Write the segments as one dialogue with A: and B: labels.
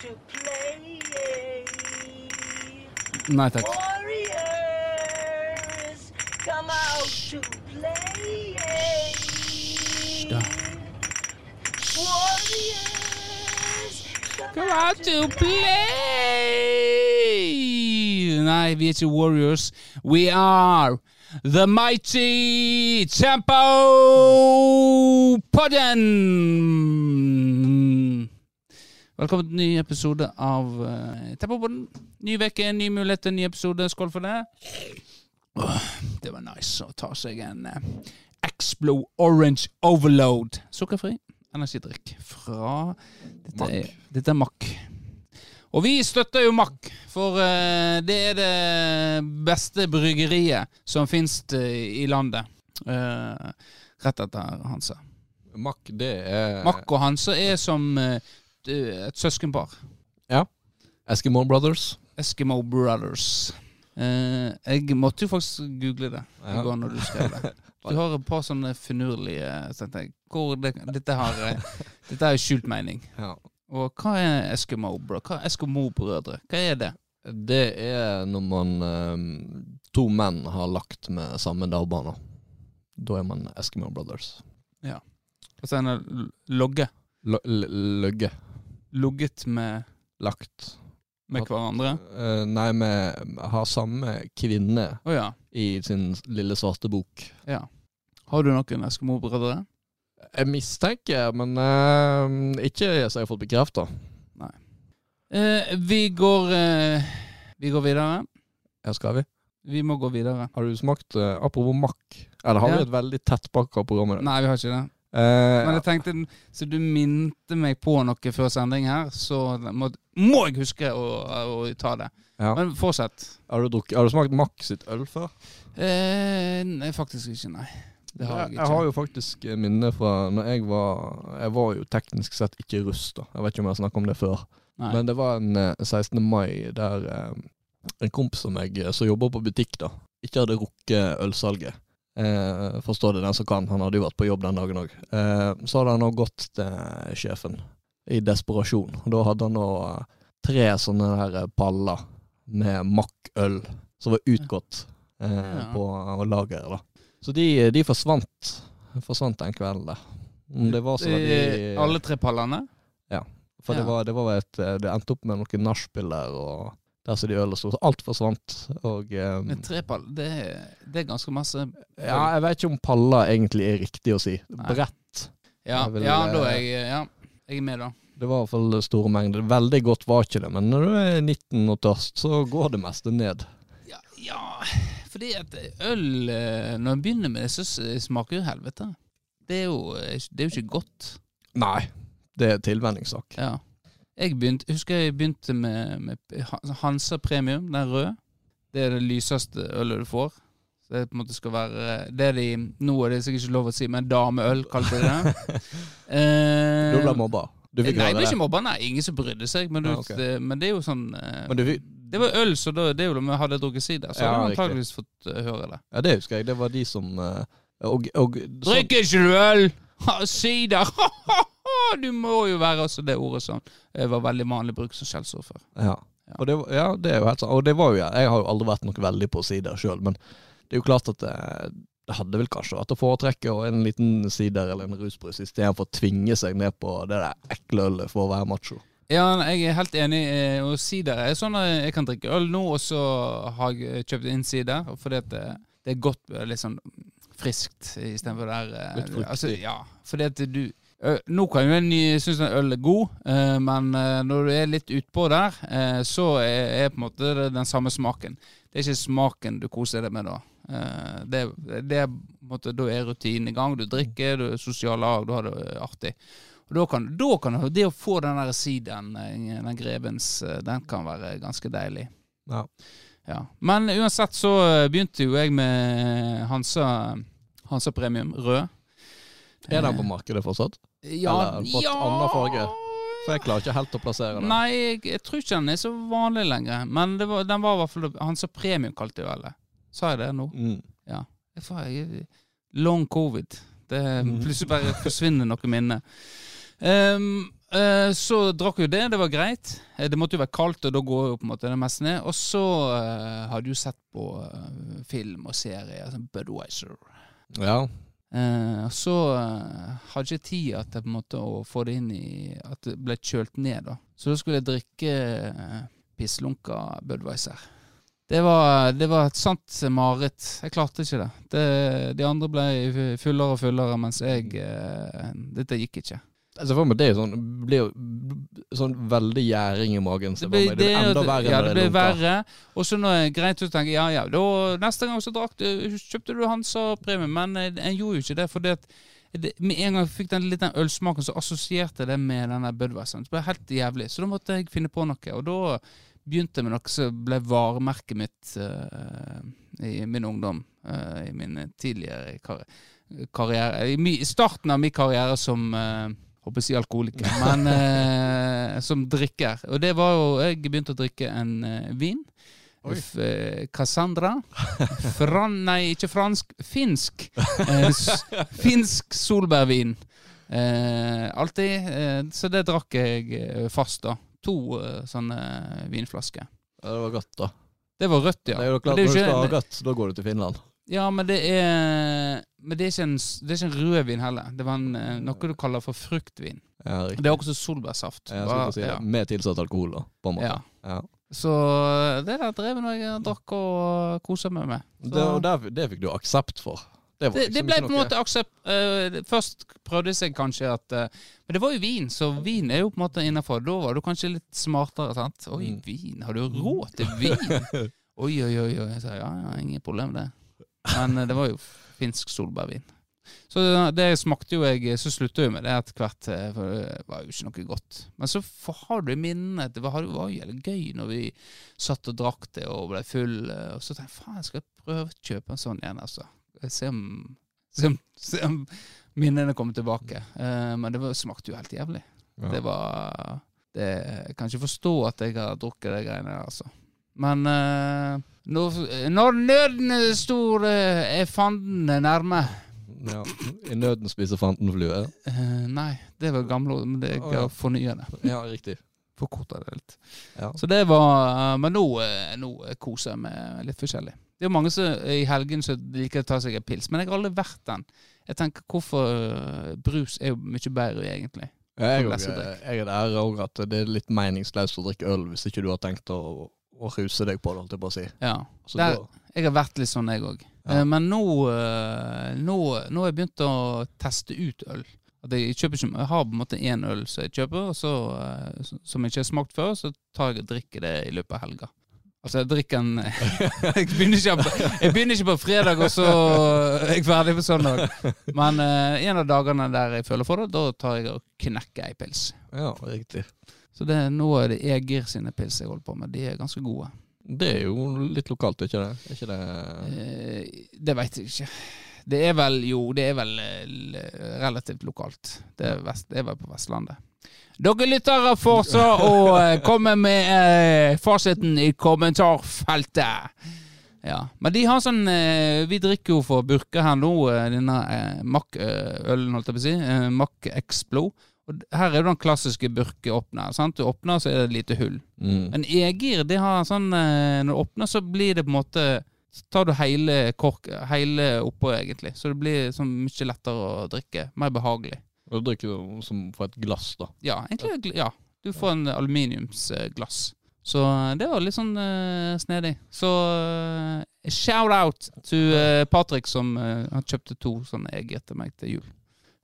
A: to play.
B: Nei takk.
A: Warriors, come out to play.
B: Da.
A: Warriors,
B: Come out to play! Nei, vi ikke Warriors. We are the mighty Tempo Podden! Velkommen til en ny episode av uh, Tempo Podden. Ny uke, ny mulighet til en ny episode. Skål for det. Åh, det var nice å ta seg en uh, Explo Orange Overload. Sukkerfri energidrikk fra Dette er, dette er Mack. Og vi støtter jo Mack, for eh, det er det beste bryggeriet som finnes i landet. Eh, rett etter Hansa.
C: Mack, det er
B: Mack og Hansa er som eh, et søskenpar.
C: Ja. Eskimo Brothers.
B: Eskimo Brothers. Eh, jeg måtte jo faktisk google det
C: Ja.
B: når du skrev det. Du har et par sånne finurlige så jeg hvor det, dette, har, eh, dette har jo skjult mening.
C: Ja.
B: Og hva er Eskimo Bro? Hva er Eskimo-brødre? Er det?
C: Det er når man eh, To menn har lagt med samme dalbane. Da er man Eskimo Brothers.
B: Ja. Og så logge?
C: det logge. Løgge.
B: Logget med,
C: Lagt.
B: med hverandre?
C: Uh, nei, vi har samme kvinne
B: oh, ja.
C: i sin lille svarte bok.
B: ja. Har du noen Eskimo-brødre?
C: Jeg mistenker, men uh, ikke så jeg har fått bekrefta.
B: Eh, vi går Vi går videre.
C: Ja, skal vi?
B: Vi må gå videre.
C: Har du smakt uh, Apropos makk. Eller har
B: Ja.
C: vi et veldig tettpakka program i dag?
B: Nei, vi har ikke det.
C: Eh,
B: Men jeg tenkte, så du minte meg på noe før sending her, så må, må jeg huske å, å ta det.
C: ja.
B: Men fortsett.
C: har, du drukket, har du smakt Mack sitt øl før?
B: Uh, nei, faktisk ikke, nei. Det har jeg
C: jeg, har jo faktisk minner fra når jeg var Jeg var jo teknisk sett ikke russ, da. Jeg vet ikke om jeg har snakket om det før.
B: Nei.
C: Men det var en eh, 16. mai der eh, en kompis av eh, som jobber på butikk, da, ikke hadde rukket ølsalget. Eh, forstår det den som kan, han hadde jo vært på jobb den dagen òg. Eh, så hadde han nå gått til sjefen i desperasjon. Da hadde han nå eh, tre sånne her eh, paller med Mack-øl som var utgått eh,
B: Ja.
C: på lageret. da. Så de, de forsvant. Forsvant den kvelden der. Det var sånn at
B: de, Alle tre pallene?
C: For det,
B: Ja.
C: var, det var et eh, Det endte opp med noen nachspiel der, og der så de øl og sto. Alt forsvant. Og um,
B: Men tre pall, det, det er ganske masse
C: Ja, jeg vet ikke om paller egentlig er riktig å si.
B: Nei.
C: Brett.
B: Ja,
C: vil,
B: ja da er
C: eh,
B: jeg Ja, jeg er med, da.
C: Det var i hvert fall store mengder. Veldig godt var ikke det, men når du er 19 og tørst, så går det meste ned.
B: Ja, ja fordi at øl eh, Når en begynner med det, så smaker jo helvete. Det er jo, eh, det er jo ikke godt.
C: Nei, det er tilvenningssak.
B: Ja. Jeg begynte, husker jeg begynte med, med Hansa Premium, den røde. Det er det lyseste ølet du får. Så det på en måte skal være Det er de Nå er det sikkert ikke lov å si, men dameøl kalte de det. Eh,
C: Du ble mobba. Du fikk
B: Nei, jeg ble
C: det.
B: ikke mobba, nei. Ingen som brydde seg. Men, du,
C: ja, okay.
B: det, men det er jo sånn eh,
C: du fikk
B: Det var øl, så da, det er jo jeg hadde drukket sider, så
C: Ja,
B: hadde
C: riktig.
B: antakeligvis fått eh, høre det.
C: Ja, det husker jeg. Det var de som eh, Og, og så,
B: Drikker ikke du øl? Sider! Du må jo være altså det ordet som eh, var veldig vanlig bruk som skjellsord før.
C: Ja.
B: Ja.
C: Og det, ja, det er jo helt sant. Og det var jo, jeg har jo aldri vært noe veldig på å si det sjøl, men det er jo klart at det, det hadde vel kanskje vært å foretrekke en liten sider eller en rusbrus istedenfor å tvinge seg ned på det der ekle ølet for å være macho.
B: Ja, jeg er helt enig. eh, Og sider er sånn at jeg kan drikke øl nå, og så har jeg kjøpt inn sider. Fordi at det, det er godt eh, litt sånn friskt istedenfor det der eh,
C: Litt fruktig.
B: Altså, ja, fordi at du Nå kan jo en synes en øl er god, eh, men eh, når du er litt utpå der, eh, så er, på en måte den samme smaken. Det er ikke smaken du koser deg med da. Eh, Det, det er på en måte, Da er rutinen i gang. Du drikker, du er sosial lag, du har det eh, artig. Og da kan, da kan det å få den der sideren, eh, den grevens, eh, den kan være ganske deilig.
C: Ja.
B: Ja. Men uansett så eh, begynte jo jeg med Hansa, Hansa Premium rød.
C: Er den på markedet fortsatt?
B: Ja,
C: Eller fått annen farge? For jeg klarer ikke helt å plassere den.
B: Nei, jeg, jeg tror ikke den er så vanlig lenger. Men det var, den var i hvert fall Hansa Premium kalte vel det. Sa jeg det nå?
C: Mm.
B: Får jeg, long covid. Det
C: Mm.
B: plutselig bare forsvinner noe minne. Um, uh, så drakk jo det. Det var greit. Eh, Det måtte jo være kaldt, og da går jo på en måte det meste ned. Og så uh, hadde jeg jo sett på uh, film og serie, altså Budwiser.
C: Ja.
B: Eh, så eh, hadde jeg ikke tid at jeg på en måte å få det inn i At det ble kjølt ned, da. Så da skulle jeg drikke eh, pisslunka Budwiser. Det var, det var et sant mareritt. Jeg klarte ikke det. det. De andre ble fullere og fullere, mens jeg eh, Dette gikk ikke.
C: Altså for meg det er jo sånn, blir sånn veldig gjæring i magen. Så
B: Det
C: det,
B: ble,
C: det blir enda verre
B: ja, det
C: det
B: ble
C: er
B: verre. Og så når jeg greit ut, tenker ja ja, da, neste gang så drakk kjøpte du Hansa premie, men jeg, gjorde jo ikke det. fordi at det, med en gang jeg fikk den litt den ølsmaken, så assosierte jeg det med denne Budwesteren. Det ble helt jævlig. Så da måtte jeg finne på noe. Og da begynte jeg med noe som ble varemerket mitt uh, i min ungdom. Uh, I min tidligere kar karriere I starten av min karriere som uh, Håper å si alkoholiker, men eh, som drikker. Og det var jo Jeg begynte å drikke en eh, vin. F, eh, Cassandra. Fran, nei, ikke fransk. Finsk. Eh, s, finsk solbærvin. Eh, alltid. Eh, så det drakk jeg fast, da. To sånne vinflasker.
C: Ja, det var godt, da.
B: Det var rødt, ja.
C: Det er jo klart, Når du skal ha rødt, da går du til Finland.
B: Ja, men det er Men det er ikke en, det er ikke en rødvin heller. Det var en, eh, noe du kaller for fruktvin.
C: Ja, riktig.
B: Det er også solbærsaft.
C: Jeg skulle til å si det.
B: ja.
C: Med tilsatt alkohol, da. På en måte.
B: Ja.
C: Ja.
B: Så det der drev jeg drakk og kosa meg med. Så-
C: Det, og der, det fikk du aksept for. Det, var
B: Det, det
C: liksom
B: ble
C: ikke
B: på en
C: noe-
B: måte aksept eh, Først prøvde seg kanskje at eh, Men det var jo vin, så vin er jo på en måte innafor. Da var du kanskje litt smartere. sant? Oi,
C: Mm.
B: vin. Har du råd til vin? Oi, oi, oi. oi. Jeg sa ja, ja, ingen problem med det. Men eh, det var jo finsk solbærvin. Så det, det smakte jo jeg Så slutta jeg med det etter hvert, eh, for det var jo ikke noe godt. Men så har du minnene. Det var, jo gøy når vi satt og drakk det og ble full. eh, Og så tenkte jeg faen, jeg skal prøve å kjøpe en sånn igjen, altså. Se om, se om, se om minnene kommer tilbake. Eh, men det var, smakte jo helt jævlig.
C: Ja.
B: Det var det, Jeg kan ikke forstå at jeg har drukket de greiene der, altså. Men eh, når, når nøden er stor, eh, er fanden nærme.
C: Ja. I nøden spiser fantenflue.
B: Eh, nei, det var gamle ord, men det er
C: fornyende. ja. riktig.
B: Forkorta det litt.
C: Ja.
B: Så det var Men nå, eh, nå koser jeg meg litt forskjellig. Det er jo mange som i helgen som liker å ta seg en pils, men jeg har aldri vært den. Jeg tenker hvorfor eh, Brus er jo mye bedre, egentlig.
C: Ja, jeg,
B: lessedrikk.
C: jeg er der òg at det er litt meningsløst å drikke øl hvis ikke du har tenkt å, å ruse deg på det, holdt jeg på å si.
B: Ja. Der- Jeg har vært litt sånn, jeg òg.
C: Ja.
B: Men nå, eh, nå, nå har jeg begynt å teste ut øl. Jeg, kjøper jeg har på en måte én øl som jeg kjøper, så, eh, som jeg ikke har smakt før, så tar jeg og drikker det i løpet av helga. Altså, jeg drikker en jeg, begynner på- jeg begynner ikke på fredag, og så er jeg ferdig på søndag. Men eh, en av dagene der jeg føler for det, da tar jeg og knekker ei pils.
C: ja, riktig.
B: Så det, nå er det Egir sine pils jeg holder på med. De er ganske gode.
C: Det er jo litt lokalt, ikke det? Er ikke det
B: Eh, det veit jeg ikke. Det er vel jo, det er vel eh, relativt lokalt. Det er, vest, det er vel på Vestlandet. Dere lyttere får så å eh, komme med eh, fasiten i kommentarfeltet. Ja. Men de har sånn eh, Vi drikker jo for burka her nå, eh, denne eh, Mack-ølen, holdt jeg på å si. Eh, Mack Explo. Og her er jo den klassiske burkeåpner. sant? Du åpner, så er det et lite hull.
C: mm.
B: En E-gir, det har sånn eh, Når du åpner, så blir det på en måte Så tar du hele kork Hele oppå, egentlig. Så det blir sånn mye lettere å drikke. Mer behagelig.
C: Du drikker som fra et glass, da.
B: Ja, egentlig. Ja. Du får en aluminiumsglass. Så eh, det var litt sånn uh, snedig. Så uh, shout-out til uh, Patrick, som uh, han kjøpte to sånne egg til meg til jul.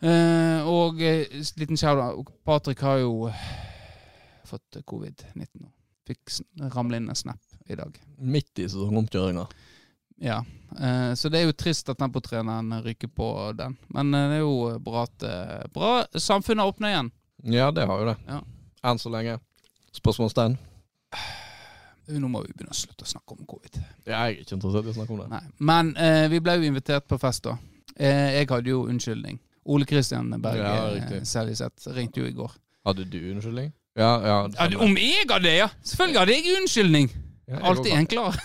B: Eh, og uh, liten shout-out Patrick har jo eh, fått covid-19 nå. Fikk ramle inn en snap i dag.
C: Midt i sesongomkjøringa.
B: Ja, eh, så det er jo trist at tempotreneren ryker på den. Men det er jo bra at Bra samfunnet åpner igjen.
C: Ja, det har jo det.
B: Ja.
C: Enn så lenge. Spørsmålstegn?
B: Nå må vi begynne å slutte å snakke om covid.
C: Jeg er ikke interessert i å snakke om det.
B: Nei. Men eh, vi ble jo invitert på fest, da. Eh, jeg hadde jo unnskyldning. Ole Kristian Berg
C: Ja, særlig
B: sett ringte jo i går.
C: Hadde du unnskyldning? Ja, ja. det
B: Ja, om jeg hadde det, ja! Selvfølgelig hadde jeg unnskyldning!
C: Ja,
B: Alltid en klar.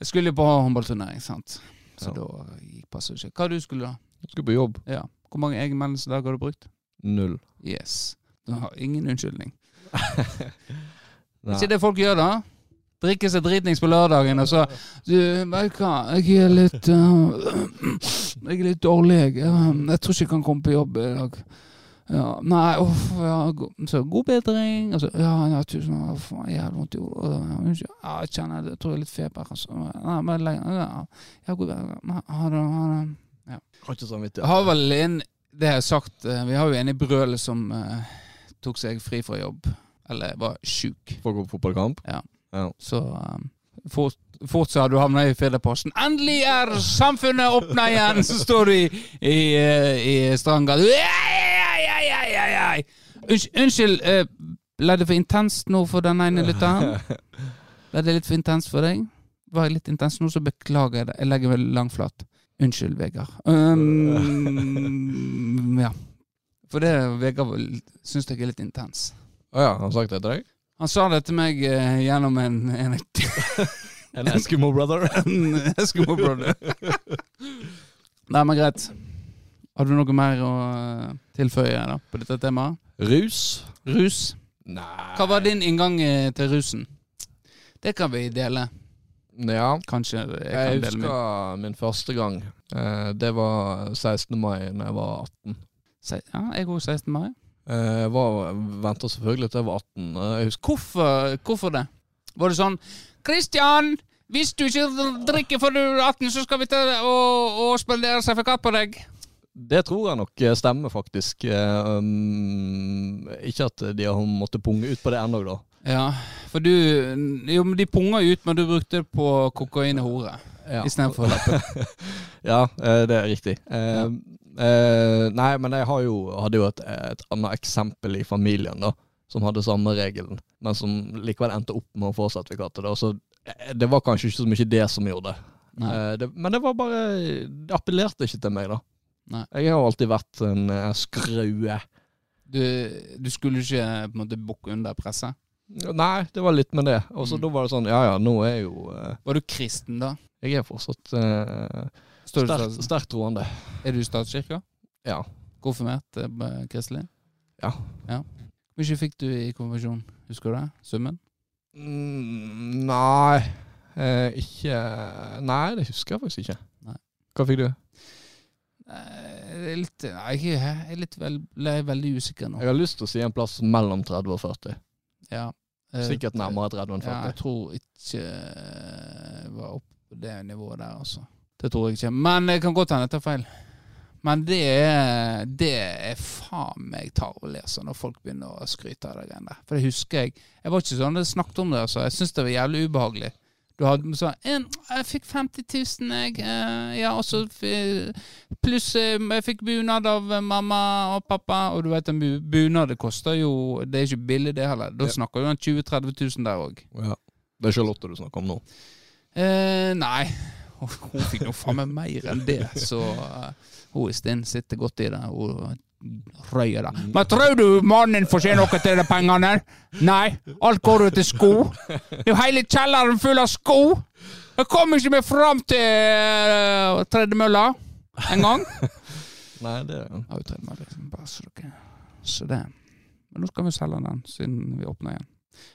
B: jeg skulle jo på håndballturnering, sant. Så
C: Ja.
B: da gikk passet ikke. Hva du skulle da?
C: Jeg skulle på jobb.
B: Ja. Hvor mange egenmeldingsdager har du brukt?
C: Null.
B: Yes. Du har ingen unnskyldning.
C: Nei.
B: Ikke det folk gjør, da? Drikke seg dritings på lørdagen, og så Du, du hva, jeg er litt uh, Jeg er litt dårlig, jeg. Uh, Jeg tror ikke jeg kan komme på jobb i dag. Ja, nei, uff, ja, så god bedring. Altså, ja, ja, tusen takk. Faen, jeg vondt i hodet. Ja, jeg kjenner det. Jeg tror jeg er litt feber. Altså. Nei, men lenge, ja, ja, god bedring. Ha det. Ha det.
C: Har ikke samvittighet.
B: Har vel en Det har jeg sagt eh, Vi har jo en i Brøl som uh, tok seg fri fra jobb. Eller var sjuk.
C: For å gå på fotballkamp?
B: Ja.
C: Ja.
B: Så um, fort, fort så har du havna i Firdaposten. Endelig er samfunnet åpna igjen! Så står du i, i, eh, i Strandgata. Unnskyld, eh, ble det for intenst nå for den ene lytteren? Ble det litt for intenst for deg? Var jeg litt intens nå, så beklager jeg det. Jeg legger meg langflat. Unnskyld, Vegard. Um, ja. For det Vegard syns jeg er litt intens.
C: Å ja, har sagt det til deg?
B: Han sa det til meg eh, gjennom en, en,
C: En Eskimo brother?
B: en Eskimo brother. Nei, men greit. Har du noe mer å eh, tilføye da, på dette temaet?
C: Rus?
B: Rus.
C: Nei
B: Hva var din inngang eh, til rusen? Det kan vi dele.
C: Ja.
B: Kanskje jeg
C: Jeg
B: kan dele min.
C: husker min første gang. Eh, Det var 16. mai da jeg var 18.
B: Se- Ja, jeg òg 16. mai.
C: Eh, Jeg var, venta selvfølgelig til jeg var 18. Eh, Jeg
B: Hvorfor, hvorfor det? Var det sånn Kristian, hvis du ikke drikker før du er 18, så skal vi til og, og spandere sertifikat på deg.
C: Det tror jeg nok eh, stemmer, faktisk. Eh, um, ikke at de har måttet punge ut på det ennå, da.
B: Ja, for du Jo, men de punga ut, men du brukte det på kokain og hore
C: Ja.
B: istedenfor lappen.
C: ja, eh, det er riktig. Eh, eh, nei, men jeg har jo, hadde jo et, et annet eksempel i familien, da. Som hadde samme regelen, men som likevel endte opp med å få sertifikatet. da, Så eh, det var kanskje ikke så mye det som gjorde det. Eh, det. Men det var bare Det appellerte ikke til meg, da.
B: Nei.
C: Jeg har alltid vært en skrue.
B: Du, du skulle ikke på en måte bukke under presset?
C: Nei, det var litt med det. Og så
B: Mm.
C: da var det sånn Ja ja, nå er jeg jo
B: Var du kristen da?
C: Jeg er
B: fortsatt du
C: sterkt troende.
B: er du i statskirka?
C: Ja.
B: Konfirmert eh, kristelig?
C: Ja.
B: ja. Hvor mye fikk du i konfirmasjon? Husker du det? Summen?
C: Mm, nei eh, Ikke Nei, det husker jeg faktisk ikke.
B: Nei.
C: Hva fikk du?
B: Eh, litt, nei, jeg er litt vel, ble veldig usikker nå.
C: Jeg har lyst til å si en plass mellom 30 og 40.
B: Ja. Eh,
C: Sikkert nærmere 30 enn
B: Ja, jeg tror ikke jeg var oppe på det nivået der, altså. Det tror jeg ikke. Men det kan godt hende jeg tar feil. Men det er, det er faen meg tarvelig, altså, når folk begynner å skryte av det greiene der. For det husker jeg. Jeg var ikke sånn jeg snakket om det, altså. Jeg syntes det var jævlig ubehagelig. Du hadde sånn Jeg fikk 50 000, jeg. eh, Ja, og så Pluss eh, jeg fikk bunad av mamma og pappa. Og du vet, en bunad koster jo Det er ikke billig, det heller. Da snakker du om 20 000-30 000 der òg.
C: Ja. Det er Charlotte du snakker om nå.
B: Eh, nei. Hun fikk nå faen meg mer enn det, så uh, hun i stinn sitter godt i det. Hun røyer det. Men tror du mannen får se noe til de pengene? Nei, alt går jo til sko. Det er jo hele kjelleren full av sko. Jeg kommer ikke meg fram til uh, tredemølla engang.
C: Nei, det
B: er jo liksom. Så det. Men nå skal vi selge den, siden vi åpner igjen.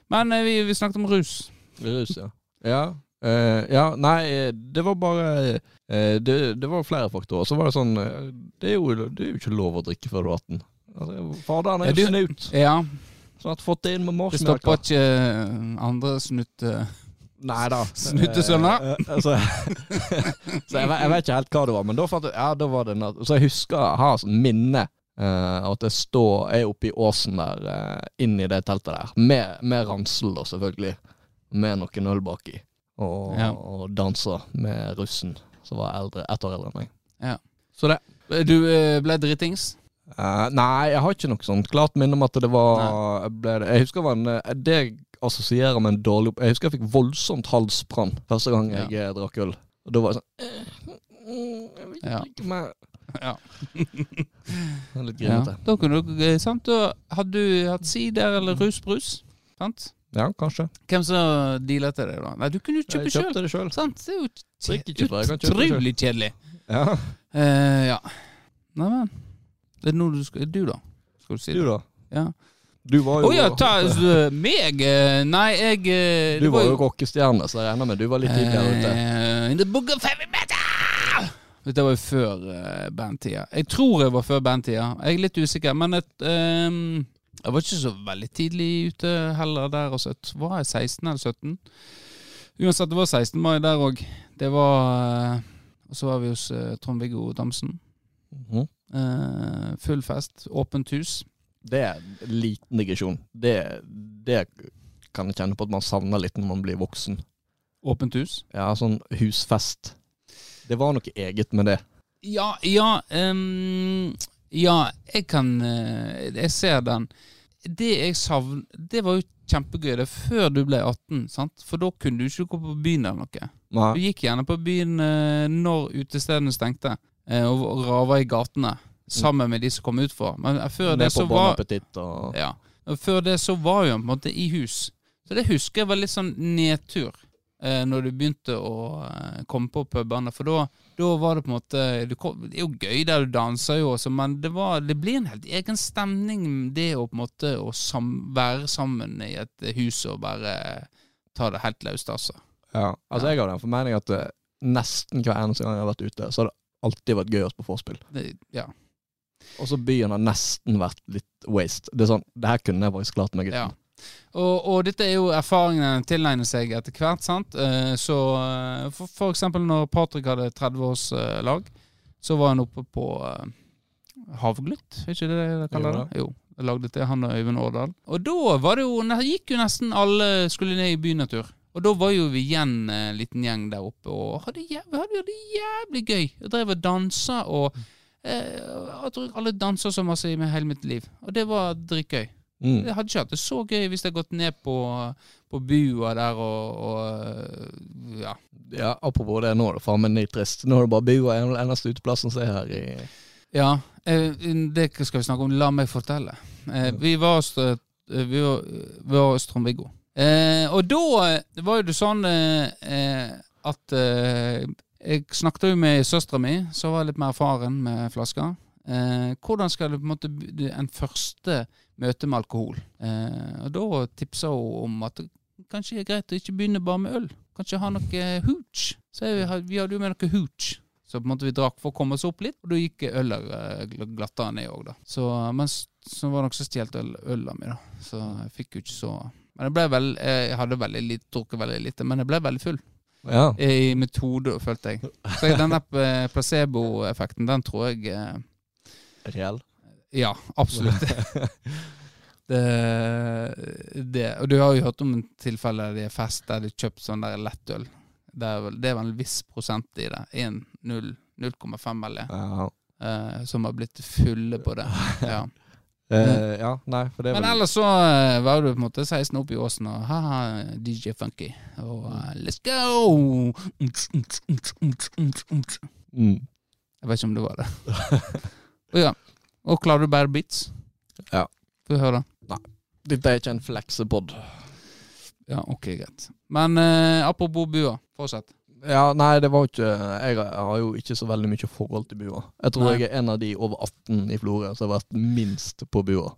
B: Men eh, vi, vi snakket om rus.
C: Rus, ja. Ja, eh, ja nei, eh, det var bare uh, det, det var flere faktorer. Så var det sånn det, er jo, det er jo ikke lov å drikke før du er 18. Altså, Faderen er jo
B: du-
C: snut.
B: Ja,
C: Så har fått det inn med
B: det
C: morsmelka.
B: stopper ikke andre snutte...
C: Nei da.
B: Snuttesønner?
C: Altså, så jeg, jeg vet ikke helt hva det var, men da, fant jeg, ja, da var det Så jeg husker jeg har sånn minne Uh, at jeg står Jeg er oppe i åsen der, uh, inn i det teltet der, med, med ransel, da, selvfølgelig. Med noen øl baki. Og,
B: Ja.
C: og danser med russen, som var eldre, ett år eldre enn meg.
B: Ja.
C: Så det.
B: Du eh, ble dritings?
C: Uh, nei, jeg har ikke noe sånt klart minne om at det var ble, jeg husker det var en eh, Det jeg assosierer med en dårlig opp... Jeg husker jeg fikk voldsomt halsbrann første gang jeg ja. drakk øl. Og da var jeg sånn Jeg vil ikke
B: Ja.
C: drikke mer.
B: Ja.
C: Det Litt
B: ja.
C: grinete.
B: Da kunne du, sant? Da hadde du hatt sider eller rusbrus. Sant?
C: Ja. kanskje.
B: Hvem som dealer til deg, da? Nei, du kunne jo kjøpe sjøl.
C: det selv.
B: Sant? Det er jo
C: det
B: utrolig kjedelig.
C: Ja.
B: Uh, ja. Neimen. Det er nå du skal Du, da? Skal du si det?
C: Du, da?
B: Ja.
C: Du var
B: Å
C: jo
B: ja, ta altså, meg? eh, Nei, jeg eh,
C: Du
B: var,
C: var jo rockestjerne, så jeg regner med du var litt tidligere ute.
B: In the book of heavy metal! Dette var jo før uh, bandtida. Jeg tror jeg var før bandtida. Jeg er litt usikker, men et, ehm, jeg var ikke så veldig tidlig ute heller der. Også. Var jeg 16 eller 17? Uansett, det var 16. mai der òg. Det var eh, Og så var vi hos eh, Trond-Viggo Damsen.
C: Mm
B: -hmm. full fest, åpent hus.
C: Det er en liten digresjon. Det, det kan jeg kjenne på at man savner litt når man blir voksen.
B: Åpent hus.
C: Ja, sånn husfest. Det var noe eget med det.
B: Ja, ja um, Ja, jeg kan eh, Jeg ser den. Det jeg savner Det var jo kjempegøy. Det før du ble 18, sant? For da kunne du ikke gå på byen eller noe. Du gikk gjerne på byen eh, når utestedene stengte, eh, og rava i gatene sammen med de som kom utfor. Men eh, før det så var
C: og
B: ja. Før det så var jo han på en måte i hus. Så det husker jeg var litt sånn nedtur. Eh, når du begynte å eh, komme på pubene. For da, da var det på en måte kom, Det er jo gøy der du danser jo også, men det, var, det blir en helt egen stemning det å på en måte sam, være sammen i et hus og bare ta det helt løst, altså.
C: Ja. Altså,
B: Ja.
C: jeg har den formening at eh, nesten hver eneste gang jeg har vært ute, så har det alltid vært gøyest på vorspiel.
B: Ja.
C: Og så byen har nesten vært litt waste. Det er sånn, det her kunne jeg faktisk klart med
B: Ja. Og, og dette er jo erfaringene tilegner seg etter hvert, sant. Eh, Så eh, for, for eksempel når Patrick hadde 30-årslag, så var han oppe på eh, Havglutt, er ikke det de kaller
C: Jo
B: det? Jo. Jeg lagde til han og Øyvind Årdal. Og da var det jo, gikk jo nesten alle skulle ned i bynatur. Og da var jo vi igjen en liten gjeng der oppe og hadde, jævlig, hadde det jævlig gøy. Og drev og dansa og eh, Jeg tror alle dansa så masse i hele mitt liv. Og det var dritgøy.
C: Mm.
B: Jeg hadde ikke hatt det så gøy hvis jeg hadde gått ned på, på bua der og, og Ja.
C: Ja, apropos det nå, er det faen meg nitrist. Nå er det bare bua den eneste uteplassen som er her i
B: ja eh, det skal vi snakke om. La meg fortelle. Eh, vi var hos eh, vi var, hos Trond-Viggo. Og da var jo det sånn at Jeg snakket jo med søstera mi, som var litt mer erfaren med flasker. Hvordan skal du på en måte en første møte med alkohol? Eh, og da tipsa hun om at det kanskje er greit å ikke begynne bare med øl. Kanskje ha noe hooch. Så vi vi hadde jo med noe hooch. Så på en måte vi drakk for å komme oss opp litt, og da gikk ølet eh, glattere ned òg, da. Så, men så var det nok som stjal øl, øla mi, da. Så jeg fikk jo ikke så Men jeg ble vel Jeg hadde veldig lite, drukket veldig lite, men jeg ble veldig full.
C: Ja.
B: I metode, følte jeg. Så den der eh, placeboeffekten, den tror jeg eh,
C: Reell.
B: Ja, absolutt. Det, det, og du har jo hørt om en tilfelle der de er fest der de har kjøpt sånn der lettøl. Det er, vel, det er vel en viss prosent i det. 1, 0, 0,5 eller
C: Ja.
B: Uh, som har blitt fulle på det. Ja.
C: Uh, ja, nei, for det
B: Men
C: vel
B: ellers så uh, var du på en måte 16 opp i åsen og ha-ha, DJ Funky. Og uh, let's go!
C: mm.
B: Jeg vet ikke om det var det. og ja. Og klarer du bare beats?
C: Ja.
B: Få høre.
C: Dette er ikke en fleksepod.
B: Ja, ok, greit. Men eh, apropos bua, fortsett.
C: Ja, nei, det var ikke Jeg har jo ikke så veldig mye forhold til bua. Jeg tror
B: Nei.
C: jeg er en av de over 18 i Florø som har vært minst på bua.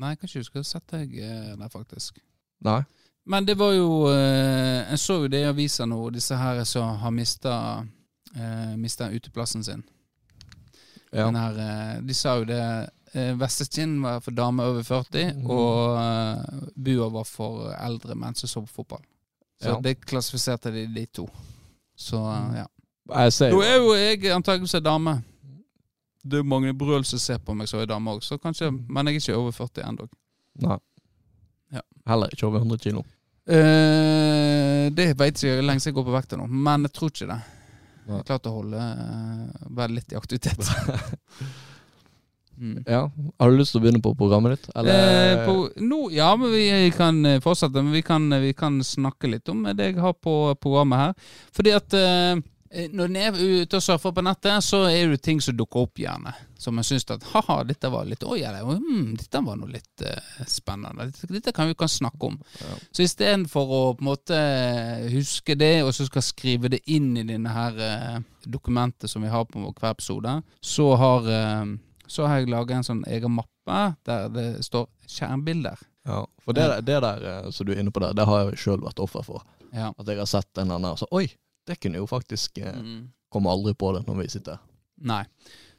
B: Nei, kanskje du skal sette deg eh, der, faktisk.
C: Nei?
B: Men det var jo eh, Jeg så jo det i avisa nå, disse her som har mista eh, Mista uteplassen sin.
C: Ja.
B: Her, eh, de sa jo det eh, Vestestien var for damer over 40,
C: mm.
B: og eh, Bua var for eldre menn som så på fotball. Så
C: Ja.
B: det klassifiserte de de to. Så
C: Mhm.
B: ja. Nå er jo jeg antakeligvis en dame. Det er mange brøl som ser på meg som en dame òg, Men jeg er ikke over 40 ennå.
C: Nei.
B: Ja.
C: Heller ikke over 100 kilo.
B: Eh, det vet jeg lenge siden jeg går på vekta nå, men jeg tror ikke det. Jeg klarte å holde uh, være litt i aktivitet. mm.
C: Ja. Har du lyst til å begynne på programmet ditt?
B: Eh, på, no, ja, men vi kan eh, fortsette. Men vi kan, vi kan snakke litt om det jeg har på programmet her. Fordi at eh, når en er ute og surfer på nettet, så er det ting som dukker opp gjerne. Som en syns at ha-ha, dette var litt Oi, eller, hmm, dette var noe litt uh, spennende. Dette, dette kan vi kan snakke om.
C: Ja.
B: Så istedenfor å på en måte huske det, og så skal skrive det inn i denne her eh, dokumentet som vi har på hver episode, så har, uh, så har jeg laget en sånn egen mappe der det står skjermbilder.
C: Ja, for det, det der eh, som du er inne på der, det har jeg sjøl vært offer for.
B: Ja.
C: At jeg har sett en eller annen og så Oi, det kunne jo faktisk eh,
B: Mm.
C: Komme aldri på det når vi sitter her.
B: Nei.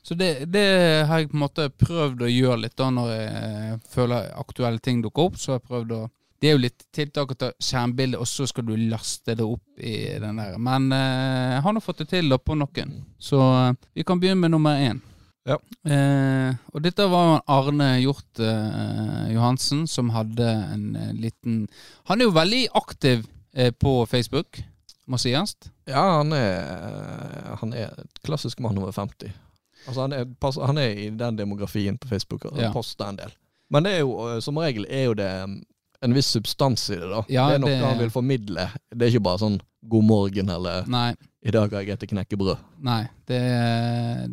B: Så det, det har jeg på en måte prøvd å gjøre litt da når jeg eh, føler aktuelle ting dukker opp. Så har jeg prøvd å Det er jo litt tiltak å ta skjermbilde, og så skal du laste det opp i den der. Men eh, jeg har nå fått det til da på noen. Så eh, vi kan begynne med nummer én.
C: Ja.
B: Eh, og dette var jo Arne Hjort eh, Johansen som hadde en eh, liten Han er jo veldig aktiv eh, på Facebook, må sies.
C: Ja, han er, han er klassisk mann over 50. Altså han, er, pass, han er i den demografien på Facebook og
B: Ja.
C: poster en del. Men det er jo, eh, som regel er jo det mm, en viss substans i det, da.
B: Ja,
C: det er noe
B: det-
C: han vil formidle. Det er ikke bare sånn 'god morgen' eller
B: Nei.
C: 'i dag har jeg spist knekkebrød'.
B: Nei, det,